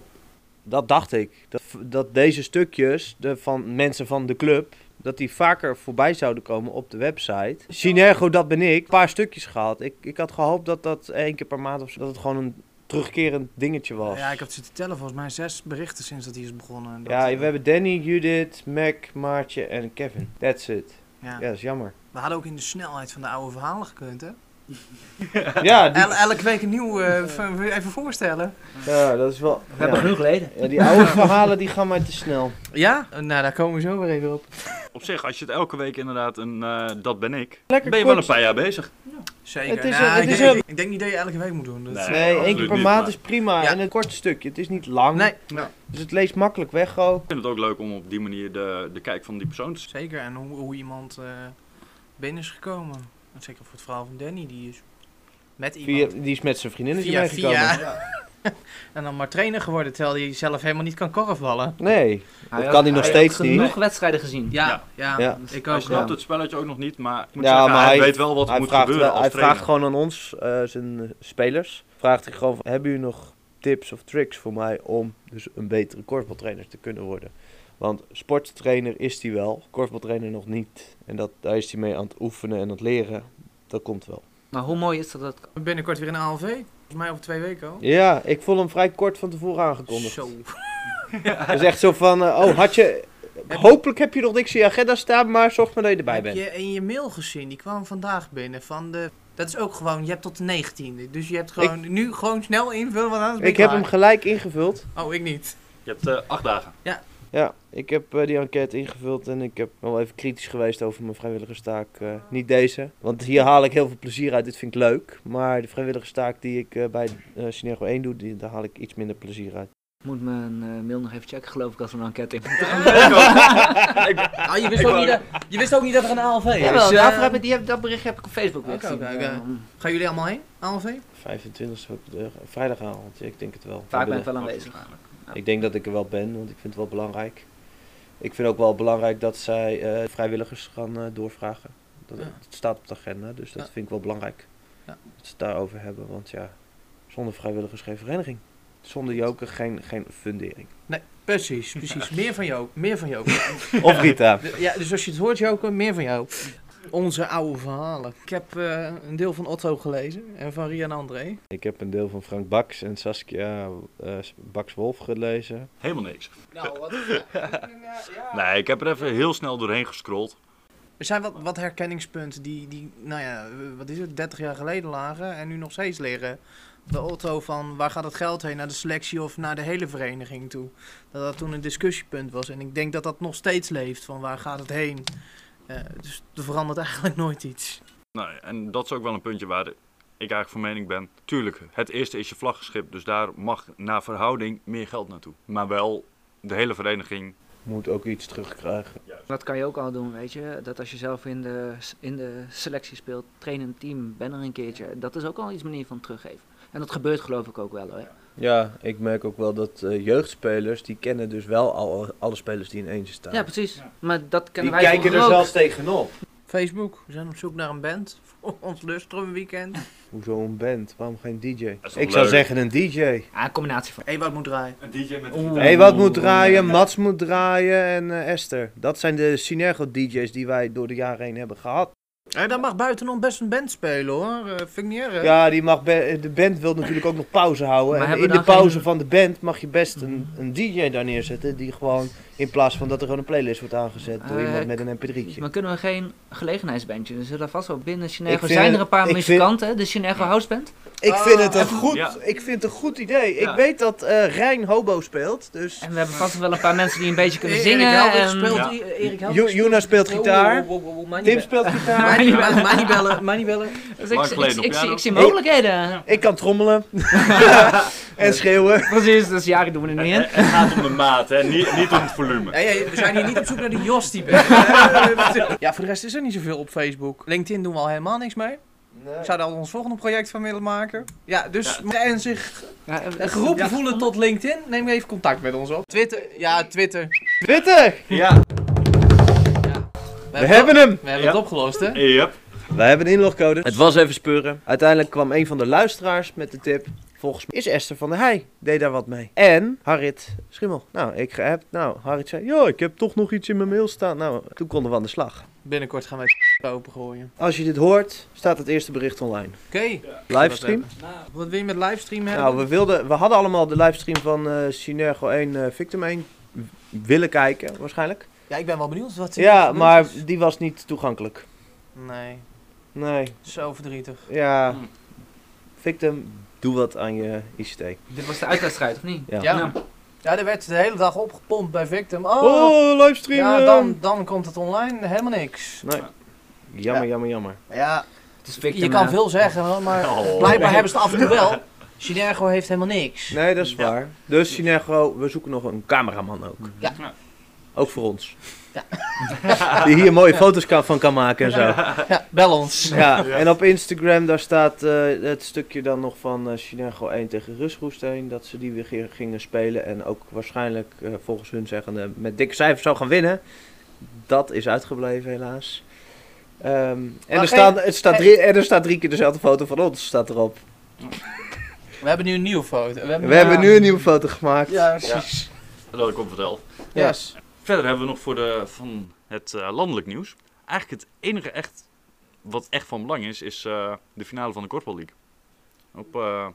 dat dacht ik. Dat, dat deze stukjes de, van mensen van de club, dat die vaker voorbij zouden komen op de website. Synergo, dat ben ik. Een paar stukjes gehad. Ik, ik had gehoopt dat dat één keer per maand of zo, dat het gewoon een terugkerend dingetje was. Ja, ik heb zitten tellen, volgens mij zes berichten sinds dat hij is begonnen. Dat, Ja, eh, we hebben Danny, Judith, Mac, Maartje en Kevin. That's it. ja. Ja, dat is jammer. We hadden ook in de snelheid van de oude verhalen gekund, hè? Ja, die, El- elke week een nieuw, eh, v- even voorstellen. ja dat is wel... We hebben ja. genoeg leden. Ja, die oude verhalen die gaan mij te snel. Ja? Nou, daar komen we zo weer even op. Op zich, als je het elke week inderdaad een eh, dat ben ik, Lekker ben je wel een paar jaar bezig. Zeker. Het is Nou, het ik, is denk, een- ik denk niet dat je elke week moet doen. Dat Nee. Nee, één keer per niet, maand maar- is prima. Ja. En een kort stukje. Het is niet lang. Nee, Dus het leest makkelijk weg ook. Ik vind het ook leuk om op die manier de, de kijk van die persoon te zien. zeker. En hoe, hoe iemand eh, binnen is gekomen. En Zeker voor het verhaal van Danny, die is met Via, iemand die is met zijn vriendinnetje via, meegekomen. via en dan maar trainer geworden, terwijl hij zelf helemaal niet kan korfballen. Nee, Hij dat had- kan hij nog hij steeds niet. genoeg wedstrijden gezien. Ja, Ja. ja, Ja. ik Hij ook. snapt Ja. het spelletje ook nog niet, maar ik moet Ja, zeggen, maar hij, hij- weet wel wat er hij moet vraagt, gebeuren hij trainer. vraagt gewoon aan ons, eh, zijn eh, spelers, vraagt hij gewoon, hebben jullie nog tips of tricks voor mij om dus een betere korfbaltrainer te kunnen worden? Want sporttrainer is hij wel, korfbaltrainer nog niet. En dat, daar is hij mee aan het oefenen en aan het leren. Dat komt wel. Maar hoe mooi is dat? dat Binnenkort weer in ALV. Volgens mij over twee weken al. Ja, ik vond hem vrij kort van tevoren aangekondigd. Zo. Het is echt zo van, eh, oh, had je... Hopelijk heb je nog niks in je agenda staan, maar zorg maar dat je erbij Heb bent. je in je mail gezien? Die kwam vandaag binnen. Van de, dat is ook gewoon, je hebt tot de 19e. Dus je hebt gewoon nu gewoon snel invullen, want anders ben Ik heb hem gelijk ingevuld. Oh, ik niet. Je hebt eh, acht dagen. Ja, ik heb eh, die enquête ingevuld en ik heb wel even kritisch geweest over mijn vrijwilligerstaak. eh niet deze, want hier haal ik heel veel plezier uit. Dit vind ik leuk. Maar de vrijwilligerstaak die ik eh, bij eh Synergo 1 doe, die, daar haal ik iets minder plezier uit. Moet mijn mail nog even checken, geloof ik, als we een enquête in. Ah, je, wist ook niet dat, je wist ook niet dat er een ALV is. Jawel, Dus, daarvoor heb ik, die heb, dat bericht heb ik op Facebook weer gezien. Gaan jullie allemaal heen, ALV? 25 ook de vrijdagavond, ik denk het wel. Vaak ben ik ik, wel aanwezig. Ik denk dat ik er wel ben, want ik vind het wel belangrijk. Ik vind ook wel belangrijk dat zij eh, vrijwilligers gaan eh, doorvragen. Dat, Ja. Staat op de agenda, dus dat Ja. vind ik wel belangrijk. Ja. Dat ze het daarover hebben, want ja, zonder vrijwilligers geen vereniging. Zonder joker geen, geen fundering. Precies, precies. Meer van jou, meer van jou. Of Rita. Ja, dus als je het hoort, Joker, meer van jou. Onze oude verhalen. Ik heb eh, een deel van Otto gelezen en van Ria en André. Ik heb een deel van Frank Baks en Saskia eh Baks Wolf gelezen. Helemaal niks. Nou, wat? Nee, ik heb er even heel snel doorheen gescrolld. Er zijn wat, wat herkenningspunten die, die, nou ja, wat is het, 30 jaar geleden lagen en nu nog steeds liggen. De Otto van waar gaat het geld heen, naar de selectie of naar de hele vereniging toe. Dat dat toen een discussiepunt was en ik denk dat dat nog steeds leeft, van waar gaat het heen. Eh, dus er verandert eigenlijk nooit iets. Nou, en dat is ook wel een puntje waar ik eigenlijk van mening ben. Tuurlijk, het eerste is je vlaggenschip, dus daar mag naar verhouding meer geld naartoe. Maar wel de hele vereniging. Moet ook iets terugkrijgen. Dat kan je ook al doen, weet je. Dat als je zelf in de, in de selectie speelt, train een team, ben er een keertje. Dat is ook al iets manier van teruggeven. En dat gebeurt geloof ik ook wel hoor. Ja, ik merk ook wel dat eh, jeugdspelers, die kennen dus wel al, alle spelers die in eentje staan. Ja, precies. Maar dat die kennen wij kijken er ook. zelfs tegenop. Facebook, we zijn op zoek naar een band voor ons Lustrum weekend. Hoezo een band? Waarom geen DJ? Ik zou zeggen een DJ. Ja, een combinatie van. Ewout moet draaien. Een DJ met. Hé, wat moet draaien, Mats moet draaien en eh, Esther. Dat zijn de Synergo DJ's die wij door de jaren heen hebben gehad. Ja, daar mag buitenom best een band spelen hoor. Eh, vind ik niet erg. Ja, die mag de band wil natuurlijk ook nog pauze houden. Maar En in de dan pauze geen- van de band mag je best een, een DJ daar neerzetten. Die gewoon, in plaats van dat er gewoon een playlist wordt aangezet door Eh, iemand met een mp3'tje. Maar kunnen we geen gelegenheidsbandje? Er zullen vast wel binnen vind zijn er een paar ik muzikanten, de House Band. Ik vind het een goed, Ja. ik vind het een goed idee. Ja. Ik weet dat eh Rijn Hobo speelt, dus... En we hebben vast wel een paar mensen die een beetje kunnen Erik zingen. En- speelt, Ja. Erik Jo- Juna speelt gitaar. Oh, oh, oh, oh, Tim speelt gitaar. Niet bellen. Dus ik, ik, zie, ik zie mogelijkheden. Ik kan trommelen. en schreeuwen. Precies, dus jaren doen we er niet in. Het het gaat om de maat, hè? Niet, niet om het volume. We zijn hier niet op zoek naar die Jos die bent. ja, voor de rest is er niet zoveel op Facebook. LinkedIn doen we al helemaal niks mee. We zouden al ons volgende project van willen maken. Ja, dus en zich Ja, geroepen voelen tot LinkedIn, neem even contact met ons op. Twitter, ja, Twitter. Twitter! Ja. We, We hebben hem! We hebben Ja. het opgelost, hè? Yep. Wij hebben een inlogcode. Het was even speuren. Uiteindelijk kwam een van de luisteraars met de tip. Volgens mij is Esther van der Heij. Deed daar wat mee. En Harrit Schimmel. Nou, ik geappt. Nou, Harrit zei, ja, ik heb toch nog iets in mijn mail staan. Nou, toen konden we aan de slag. Binnenkort gaan wij het opengooien. Als je dit hoort, staat het eerste bericht online. Oké. Livestream. Wat wil je met livestream hebben? Nou, we, wilden, we hadden allemaal de livestream van eh Synergo 1, eh, Victim 1 w- willen kijken, waarschijnlijk. Ja, ik ben wel benieuwd wat Ja, wat maar is. die was niet toegankelijk. Nee, Nee, zo verdrietig. ja. Hmm. Victim, doe wat aan je ICT. Dit was de uitwedstrijd, of niet? Ja. Ja. Ja, er werd de hele dag opgepompt bij Victim. Oh, Oh, livestream! ja, eh. dan, dan komt het online. Helemaal niks. Nee. Jammer, Ja. jammer, jammer. Ja, Het is Victim, je kan veel zeggen, maar Oh. blijkbaar hebben ze het af en toe wel. Synergo heeft helemaal niks. Nee, dat is Ja. waar. Dus Synergo, we zoeken nog een cameraman ook. Ja. Ook voor ons. Die hier mooie foto's kan, van kan maken en zo. Ja, bel ons. Ja, en op Instagram daar staat eh, het stukje dan nog van eh Synergo 1 tegen Rusroesteen. Dat ze die weer gi- gingen spelen en ook waarschijnlijk eh, volgens hun zeggende met dikke cijfers zou gaan winnen. Dat is uitgebleven helaas. Ehm, en, er staat, het staat drie, en er staat drie keer dezelfde foto van ons staat erop. We hebben nu een nieuwe foto. We hebben, We hebben nu een nieuwe foto gemaakt. Ja, precies. Dat ik op vertel. Yes. Verder hebben we nog voor de, van het eh, landelijk nieuws. Eigenlijk het enige echt, wat echt van belang is, is eh, de finale van de Korfbal League. Op eh,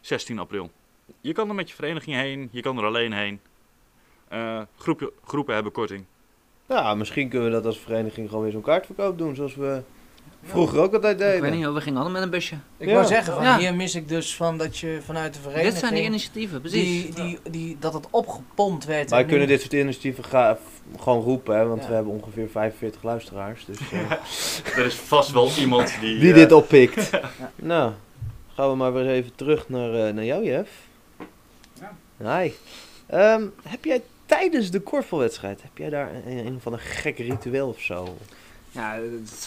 16 april. Je kan er met je vereniging heen, je kan er alleen heen. Eh, groepen, groepen hebben korting. Ja, misschien kunnen we dat als vereniging gewoon weer zo'n kaartverkoop doen. Zoals we vroeger ook altijd Ik weet deden. niet, we gingen allemaal met een busje. Ik Ja. wou zeggen, van Ja. hier mis ik dus van dat je vanuit de vereniging... Dit zijn die initiatieven, precies. die, die, die, dat het opgepompt werd. Wij kunnen dit soort initiatieven ga- gewoon roepen, hè, want Ja. we hebben ongeveer 45 luisteraars. Dus, eh, Er is vast wel iemand die... die eh, dit oppikt. nou, gaan we maar weer even terug naar, eh, naar jou, Jeff. Hi. Ehm, heb jij tijdens de korfbalwedstrijd, heb jij daar een, een van een gek ritueel of zo? Ja,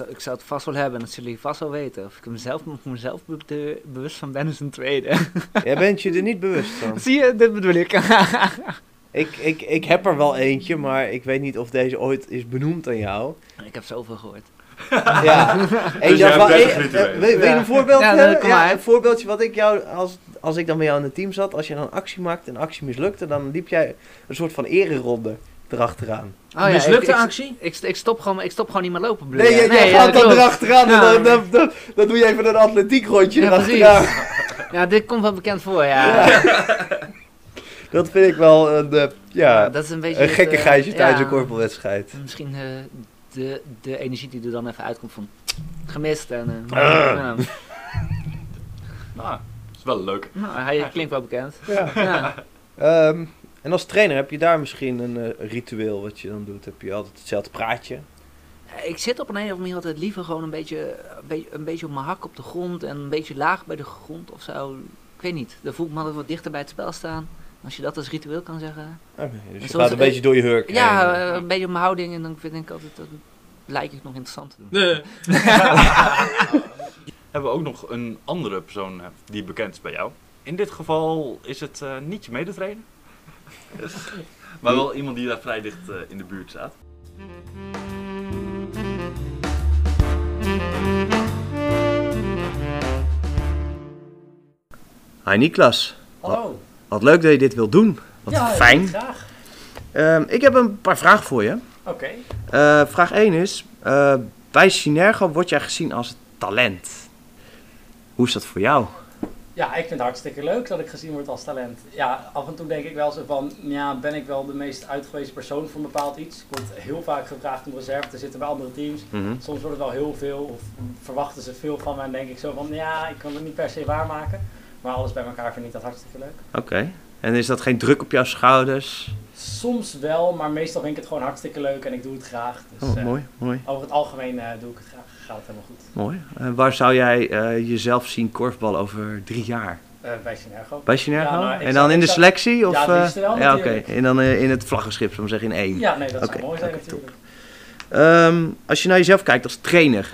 ik zou het vast wel hebben. Dat zullen jullie vast wel weten. Of ik mezelf, mezelf be- bewust van ben is een tweede. Jij bent je er niet bewust van. Zie je, dit bedoel ik. Ik, ik, ik heb er wel eentje, maar ik weet niet of deze ooit is benoemd aan jou. ik heb zoveel gehoord. Ja. En Dus jij wel- eh, 30 rituelen. eh, Wil wil je een voorbeeld Ja, hebben? Ja, maar. een voorbeeldje wat ik jou, als, als ik dan bij jou in het team zat, als je dan een actie maakte en actie mislukte, dan liep jij een soort van ereronde erachteraan. Oh, Mislukte actie? ik, ik, stop gewoon, ik stop gewoon niet meer lopen. bedoel Nee, je? jij, jij ja, gaat dan klopt. erachteraan en Ja. dan, dan, dan, dan doe je even een atletiek rondje Ja, erachteraan. Ja, dit komt wel bekend voor, ja. Dat vind ik wel een, eh, ja, dat is een beetje een het, gekke geitje tijdens ja, een korfbalwedstrijd. Misschien eh, de, de energie die er dan even uitkomt van gemist. En, Ah. Nou, dat is wel leuk. Nou, hij klinkt wel bekend. Ja. Ja. En als trainer heb je daar misschien een eh, ritueel wat je dan doet? Heb je altijd hetzelfde praatje? Ik zit op een, een of andere manier altijd liever gewoon een beetje, een, beetje, een beetje op mijn hak op de grond en een beetje laag bij de grond of zo. Ik weet niet, dan voel ik me altijd wat dichter bij het spel staan. Als je dat als ritueel kan zeggen. Oké, dus je gaat een beetje door je hurk Ja, heen. eh, een beetje op mijn houding en dan vind ik altijd, dat lijkt ik nog interessant te doen. Nee. Hebben we ook nog een andere persoon eh, die bekend is bij jou. In dit geval is het eh, niet je medetrainer. maar wel iemand die daar vrij dicht eh, in de buurt staat. Hi Niklas, Hallo. wat leuk dat je dit wilt doen. Wat ja, fijn. Graag. Ehm, ik heb een paar vragen voor je. Oké. Eh, vraag 1 is, eh, bij Synergo word jij gezien als talent. Hoe is dat voor jou? Ja, ik vind het hartstikke leuk dat ik gezien word als talent. Ja, af en toe denk ik wel zo van, ja, ben ik wel de meest uitgewezen persoon voor een bepaald iets? Ik word heel vaak gevraagd om reserve te zitten bij andere teams. Soms wordt het wel heel veel of verwachten ze veel van me en denk ik zo van, ja, ik kan het niet per se waarmaken. Maar alles bij elkaar vind ik dat hartstikke leuk. Oké. En is dat geen druk op jouw schouders? Soms wel, maar meestal vind ik het gewoon hartstikke leuk en ik doe het graag. Dus Oh, eh, mooi, mooi, over het algemeen eh, doe ik het graag. Gaat het helemaal goed. mooi. Waar zou jij eh, jezelf zien korfbal over drie jaar? Bij Synergo. Bij Synergo? Ja, nou, en dan in de selectie? Of, Ja, wel ja. En dan in het vlaggenschip, zullen we zeggen, in één. Ja, nee, dat Oké, zou mooi zijn natuurlijk. Ehm, als je naar jezelf kijkt als trainer,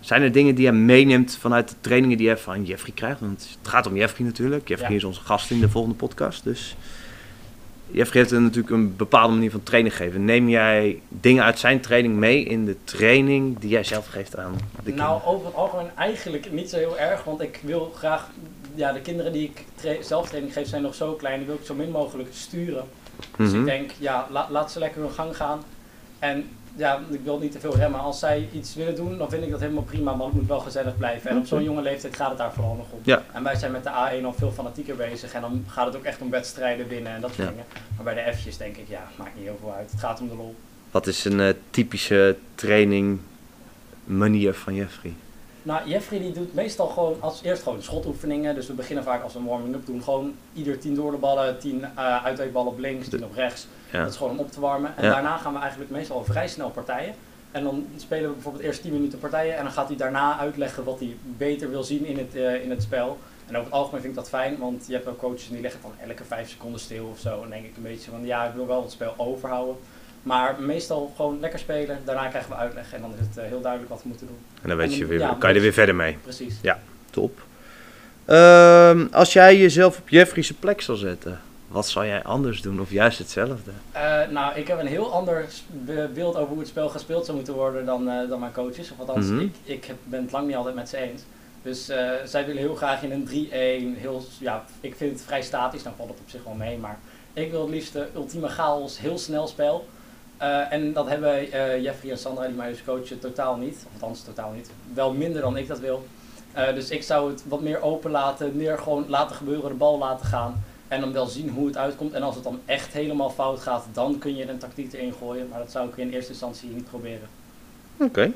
zijn er dingen die je meeneemt vanuit de trainingen die je van Jeffrey krijgt? Want het gaat om Jeffrey natuurlijk. Jeffrey Ja. is onze gast in de volgende podcast. Dus Heeft een- natuurlijk een bepaalde manier van training geven. Neem jij dingen uit zijn training mee in de training die jij zelf geeft aan de kinderen? Nou, over het algemeen eigenlijk niet zo heel erg, want ik wil graag, ja, de kinderen die ik tra- zelf training geef zijn nog zo klein, die wil ik zo min mogelijk sturen. Dus Mhm. ik denk, ja, la- laat ze lekker hun gang gaan. En ja, ik wil niet te veel remmen. Als zij iets willen doen, dan vind ik dat helemaal prima, maar het moet wel gezellig blijven. En op zo'n jonge leeftijd gaat het daar vooral nog om. Ja. En wij zijn met de A1 al veel fanatieker bezig en dan gaat het ook echt om wedstrijden winnen en dat soort Ja. dingen. Maar bij de F'jes denk ik, ja, maakt niet heel veel uit. Het gaat om de lol. Wat is een eh, typische training manier van Jeffrey? Nou, Jeffrey die doet meestal gewoon als eerst gewoon schotoefeningen. Dus we beginnen vaak als we een warming-up doen. Gewoon ieder tien door de ballen, tien uh, uitweekballen op links, tien op rechts. Ja. Dat is gewoon om op te warmen. En Ja. daarna gaan we eigenlijk meestal al vrij snel partijen. En dan spelen we bijvoorbeeld eerst 10 minuten partijen. En dan gaat hij daarna uitleggen wat hij beter wil zien in het, eh, in het spel. En over het algemeen vind ik dat fijn, want je hebt wel coaches die leggen dan elke 5 seconden stil of zo. En denk ik een beetje van ja, ik wil wel het spel overhouden. Maar meestal gewoon lekker spelen. Daarna krijgen we uitleg en dan is het eh, heel duidelijk wat we moeten doen. En dan weet En je weer, ja, kan je er weer verder mee. Precies. Top. Ehm, als jij jezelf op Jeffrey's plek zou zetten, wat zou jij anders doen of juist hetzelfde? Eh, nou, ik heb een heel ander beeld over hoe het spel gespeeld zou moeten worden dan, eh, dan mijn coaches. Of althans, Mhm. ik, ik heb- ben het lang niet altijd met ze eens. Dus eh, zij willen heel graag in een 3-1. Heel, ja, ik vind het vrij statisch, dan valt het op zich wel mee. Maar ik wil het liefst de ultieme chaos, heel snel spel. En dat hebben Jeffrey en Sandra, die mij dus coachen, totaal niet. Of althans, totaal niet. Wel minder dan ik dat wil. Dus ik zou het wat meer open laten, meer gewoon laten gebeuren, de bal laten gaan. En dan wel zien hoe het uitkomt. En als het dan echt helemaal fout gaat, dan kun je een tactiek erin gooien. Maar dat zou ik in eerste instantie niet proberen. Oké.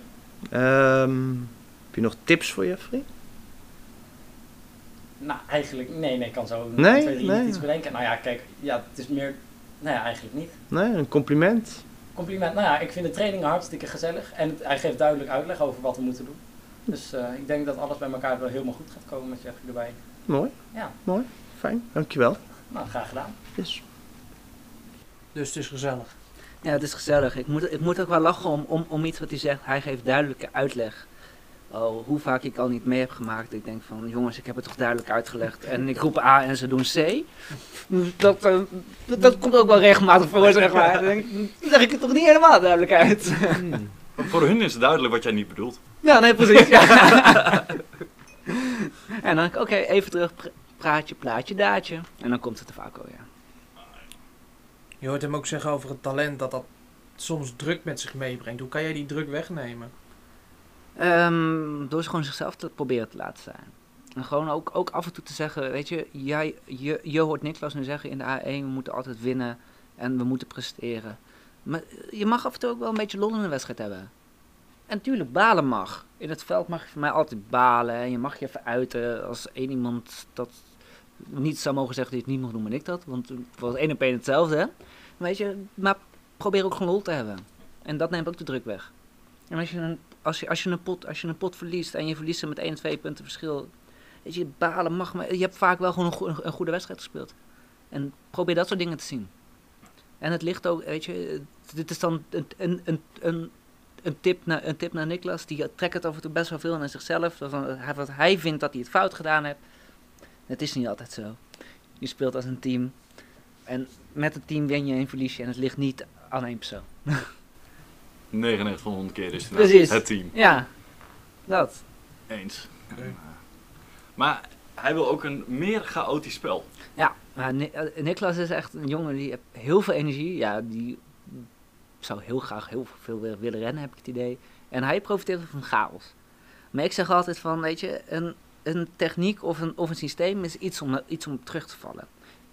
Ehm, heb je nog tips voor Jeffrey? Nou, eigenlijk, nee, nee, ik kan zo Nee? 2, 3 Nee. iets bedenken. Nou ja, kijk, ja, het is meer, nou ja, eigenlijk niet. Nee, een compliment? Compliment, nou ja, ik vind de trainingen hartstikke gezellig. En het- hij geeft duidelijk uitleg over wat we moeten doen. Dus eh, ik denk dat alles bij elkaar wel helemaal goed gaat komen met Jeffrey erbij. Mooi. Ja. Mooi. Fijn. Dankjewel. Nou, graag gedaan. Yes. Dus het is gezellig. Ja, het is gezellig. Ik moet, ik moet ook wel lachen om, om, om iets wat hij zegt. Hij geeft duidelijke uitleg. Oh, hoe vaak ik al niet mee heb gemaakt. Ik denk van, jongens, ik heb het toch duidelijk uitgelegd. En ik roep A en ze doen C. Dat, eh, dat, dat komt ook wel regelmatig voor, zeg maar. Dan denk ik, dan leg ik het toch niet helemaal duidelijk uit. Hmm. Voor hun is het duidelijk wat jij niet bedoelt. Ja, nee, precies. Ja. en dan denk ik, oké, even terug. Pra- Praatje, plaatje, daadje. En dan komt het er vaak al, ja. Je hoort hem ook zeggen over het talent dat dat soms druk met zich meebrengt. Hoe kan jij die druk wegnemen? Ehm, door ze gewoon zichzelf te proberen te laten zijn. En gewoon ook, ook af en toe te zeggen, weet je, jij, je, je hoort Niklas nu zeggen in de A1, we moeten altijd winnen en we moeten presteren. Maar je mag af en toe ook wel een beetje lol in een wedstrijd hebben. En natuurlijk, balen mag. In het veld mag je voor mij altijd balen en je mag je even uiten. Als één iemand dat niet zou mogen zeggen dat je het niet mag doen, ben ik dat. Want het was één op één hetzelfde, hè. Weet je, maar probeer ook gewoon lol te hebben. En dat neemt ook de druk weg. En als je een als je, als, je een pot, als je een pot verliest en je verliest hem met 1, 2 punten verschil. Weet je, balen mag maar. Je hebt vaak wel gewoon een, goe- een goede wedstrijd gespeeld. En probeer dat soort dingen te zien. En het ligt ook, weet je, dit is dan een, een, een, een, een, tip, naar, een tip naar Niklas. Die trekt het af en toe best wel veel naar zichzelf. Wat hij vindt dat hij het fout gedaan heeft. Het is niet altijd zo. Je speelt als een team. En met het team win je en verlies je. En het ligt niet aan één persoon. 99 van de 100 keer is het het team. Ja, dat. Eens. Maar hij wil ook een meer chaotisch spel. Ja, maar eh, Niklas is echt een jongen die heeft heel veel energie. Ja, die zou heel graag heel veel willen- willen rennen, heb ik het idee. En hij profiteert van chaos. Maar ik zeg altijd van, weet je, een, een techniek of een, of een systeem is iets om, iets om terug te vallen.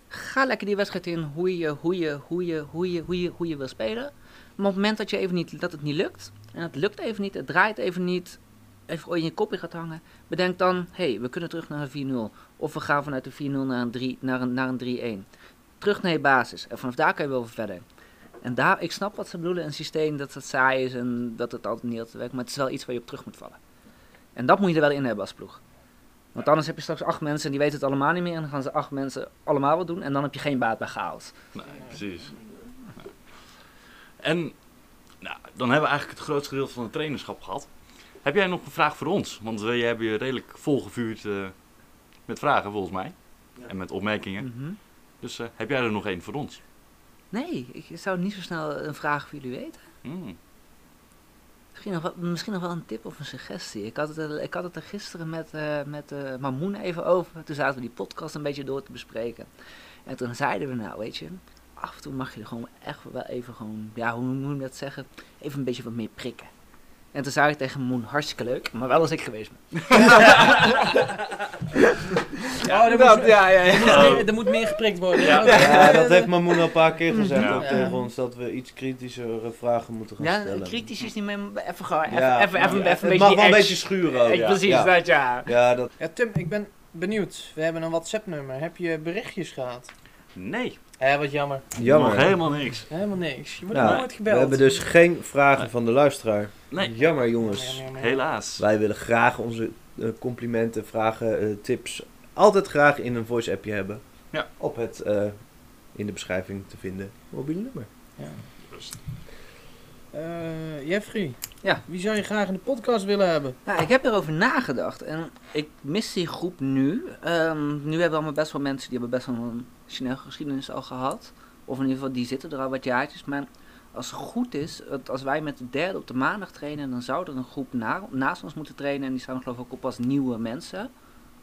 Ga lekker die wedstrijd in hoe je, hoe je, hoe je, hoe je, hoe je, hoe je wil spelen. Maar op het moment dat, je even niet, dat het niet lukt, en het lukt even niet, het draait even niet, even in je kopje gaat hangen, bedenk dan, hé, hey, we kunnen terug naar een 4-0. Of we gaan vanuit de 4-0 naar een, 3, naar een, 3-1. Terug naar je basis. En vanaf daar kan je wel verder. En daar, ik snap wat ze bedoelen, een systeem dat het saai is en dat het altijd niet altijd werkt. Maar het is wel iets waar je op terug moet vallen. En dat moet je er wel in hebben als ploeg. Want anders heb je straks acht mensen en die weten het allemaal niet meer. En dan gaan ze acht mensen allemaal wat doen. En dan heb je geen baat bij chaos. Nee, precies. En nou, dan hebben we eigenlijk het grootste gedeelte van het trainerschap gehad. Heb jij nog een vraag voor ons? Want we hebben je redelijk volgevuurd eh, met vragen volgens mij. En met opmerkingen. Mhm. Dus eh, heb jij er nog één voor ons? Nee, ik zou niet zo snel een vraag voor jullie weten. Hmm. Misschien nog, wel, misschien nog wel een tip of een suggestie. Ik had het, ik had het er gisteren met, eh met eh Mamoen even over. Toen zaten we die podcast een beetje door te bespreken. En toen zeiden we nou, weet je, af en toe mag je er gewoon echt wel even gewoon, ja, hoe moet je dat zeggen? Even een beetje wat meer prikken. En toen zei ik tegen Mamoen, hartstikke leuk, maar wel als ik geweest ben. Ja, er, dat, moet, ja, ja, er, ja. moet meer, er moet meer geprikt worden. Ja. Ja, dat heeft Mamoen al een paar keer gezegd Ja. ook Ja. tegen ons, dat we iets kritischere vragen moeten gaan Ja, stellen. kritisch is niet meer, even gewoon, even, Ja, even, even, ja, even, het een beetje mag die wel een beetje schuren ook. Eh, ja. Precies, ja. dat ja. Ja, dat, Ja, Tim, ik ben benieuwd. We hebben een WhatsApp-nummer. Heb je berichtjes gehad? Nee, Hé, wat jammer. jammer. nog helemaal niks. Helemaal niks. Je wordt Ja, nooit we gebeld. hebben dus geen vragen van de luisteraar. Nee, Jammer jongens. Jammer, jammer. helaas. Wij willen graag onze eh, complimenten, vragen, eh, tips altijd graag in een voice appje hebben. Ja. Op het eh, in de beschrijving te vinden mobiele nummer. Ja. Jeffrey. Ja. Wie zou je graag in de podcast willen hebben? Nou, ik heb erover nagedacht en ik mis die groep nu. Ehm, nu hebben we allemaal best wel mensen die hebben best wel een snelle geschiedenis al gehad. Of in ieder geval, die zitten er al wat jaartjes. Maar als het goed is, als wij met de derde op de maandag trainen, dan zou er een groep na- naast ons moeten trainen. En die staan geloof ik ook op als nieuwe mensen.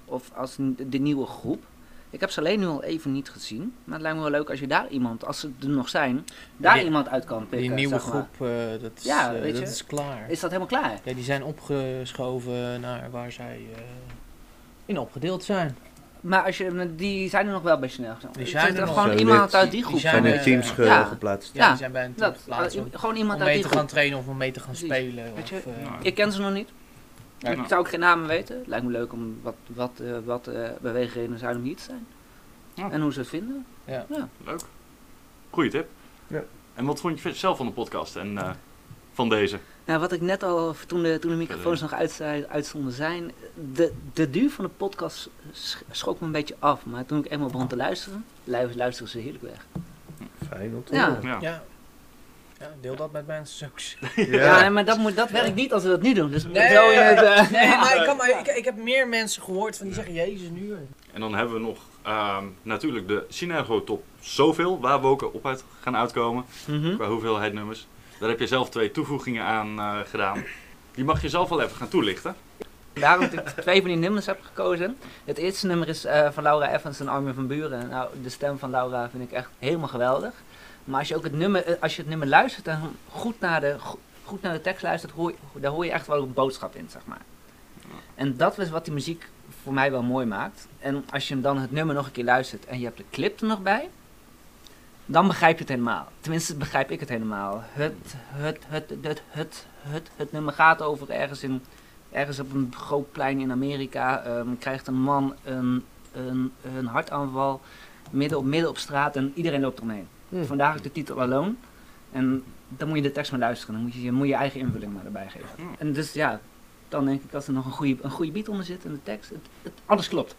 Of als de nieuwe groep. Ik heb ze alleen nu al even niet gezien. Maar het lijkt me wel leuk als je daar iemand, als ze er nog zijn, daar Die- iemand uit kan pikken. Die nieuwe zeg maar. groep, eh, dat, is, Ja, eh, weet dat je. is klaar. Is dat helemaal klaar? Ja, die zijn opgeschoven naar waar zij eh, in opgedeeld zijn. Maar als je, die zijn er nog wel bij snel. Die zijn er nog. Gewoon Zo iemand uit die Die groep. zijn Zijn er, in eh, teams ge- ja. geplaatst. Ja, Ja, die zijn bij een team Dat, geplaatst om, gewoon om iemand uit mee die te groep. gaan trainen of om mee te gaan Precies. spelen. Weet je, of, eh, Nou, Ik ken ze nog niet. Ja. Ik zou ook geen namen weten. Lijkt me leuk om wat, wat, eh, wat eh beweegredenen zijn om hier te zijn. Ja. En hoe ze het vinden. Leuk. Goeie tip. Ja. En wat vond je zelf van de podcast en eh, van deze? Nou, wat ik net al, toen de, toen de microfoons nog uit, uitstonden zijn, de, de duur van de podcast sch- schrok me een beetje af. Maar toen ik eenmaal begon te luisteren, lu- luisteren ze heerlijk weg. fijn om te Ja. horen. Ja. Ja. ja, deel dat met mensen. Zoeks. Ja, nee, maar dat, moet, dat werkt niet als we dat nu doen. Dus Nee, zo in het, eh, nee, maar, ik, kan, maar ik, ik heb meer mensen gehoord van die zeggen, jezus, nu. En dan hebben we nog ehm, natuurlijk de Synergo Top Zoveel, waar we ook op uit gaan uitkomen, Mhm. qua hoeveelheid nummers. Daar heb je zelf twee toevoegingen aan eh, gedaan. Die mag je zelf wel even gaan toelichten. Daarom dat ik twee van die nummers heb gekozen. Het eerste nummer is eh, van Laura Evans en Armin van Buren. Nou, de stem van Laura vind ik echt helemaal geweldig. Maar als je ook het nummer, eh, als je het nummer luistert en goed naar de, go- goed naar de tekst luistert, hoor, daar hoor je echt wel een boodschap in, zeg maar. En dat is wat die muziek voor mij wel mooi maakt. En als je hem dan het nummer nog een keer luistert en je hebt de clip er nog bij, dan begrijp je het helemaal. Tenminste, begrijp ik het helemaal. Het, het, het, het, het, het, het, nummer gaat over ergens in ergens op een groot plein in Amerika ehm, krijgt een man een, een, een hartaanval midden op, midden op straat en iedereen loopt eromheen. Hm. Vandaar ook de titel Alone. En dan moet je de tekst maar luisteren. Dan moet je je, moet je eigen invulling maar erbij geven. Hm. En dus ja, dan denk ik als er nog een goede, een goede beat onder zit en de tekst, het, het, alles klopt.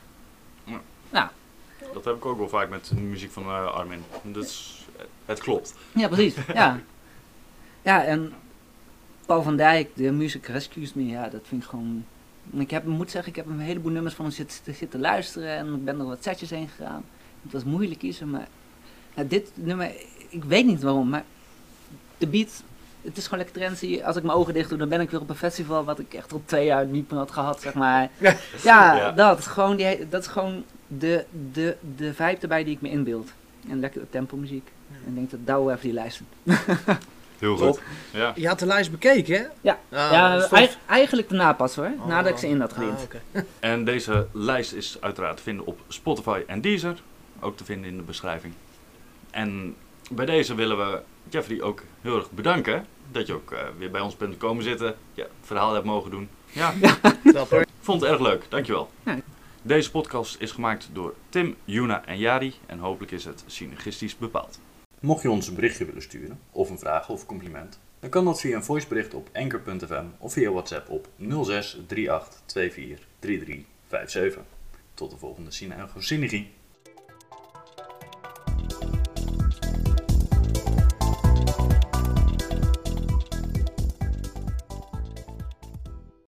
Dat heb ik ook wel vaak met de muziek van eh, Armin. Is, het klopt. Ja, precies. ja. ja, en Paul van Dijk, de Music Rescues Me, ja, dat vind ik gewoon... Ik heb, moet zeggen, ik heb een heleboel nummers van hem zitten, zitten luisteren en ik ben er wat setjes heen gegaan. Het was moeilijk kiezen, maar dit nummer, ik weet niet waarom, maar de beat, het is gewoon lekker trendy. Als ik mijn ogen dicht doe, dan ben ik weer op een festival wat ik echt al twee jaar niet meer had gehad, zeg maar. Ja, Ja. dat, gewoon die, dat is gewoon de, de, de vibe erbij die ik me inbeeld. En lekker tempo muziek. En ik denk dat Douwe even die lijsten. Heel goed. Ja. Je had de lijst bekeken, hè? Ja. Ah, ja, eig- eigenlijk daarna pas hoor. Oh. Nadat ik ze in had gediend. Ah, oké. En deze lijst is uiteraard te vinden op Spotify en Deezer. Ook te vinden in de beschrijving. En bij deze willen we Jeffrey ook heel erg bedanken. Dat je ook eh, weer bij ons bent komen zitten. Ja, het verhaal hebt mogen doen. Ja, Dapper. vond het erg leuk. Dankjewel. Ja. Deze podcast is gemaakt door Tim, Juna en Jari. En hopelijk is het synergistisch bepaald. Mocht je ons een berichtje willen sturen, of een vraag of compliment, dan kan dat via een voicebericht op anchor.fm of via WhatsApp op 06 38 24 33 57. Tot de volgende Synergo Synergie.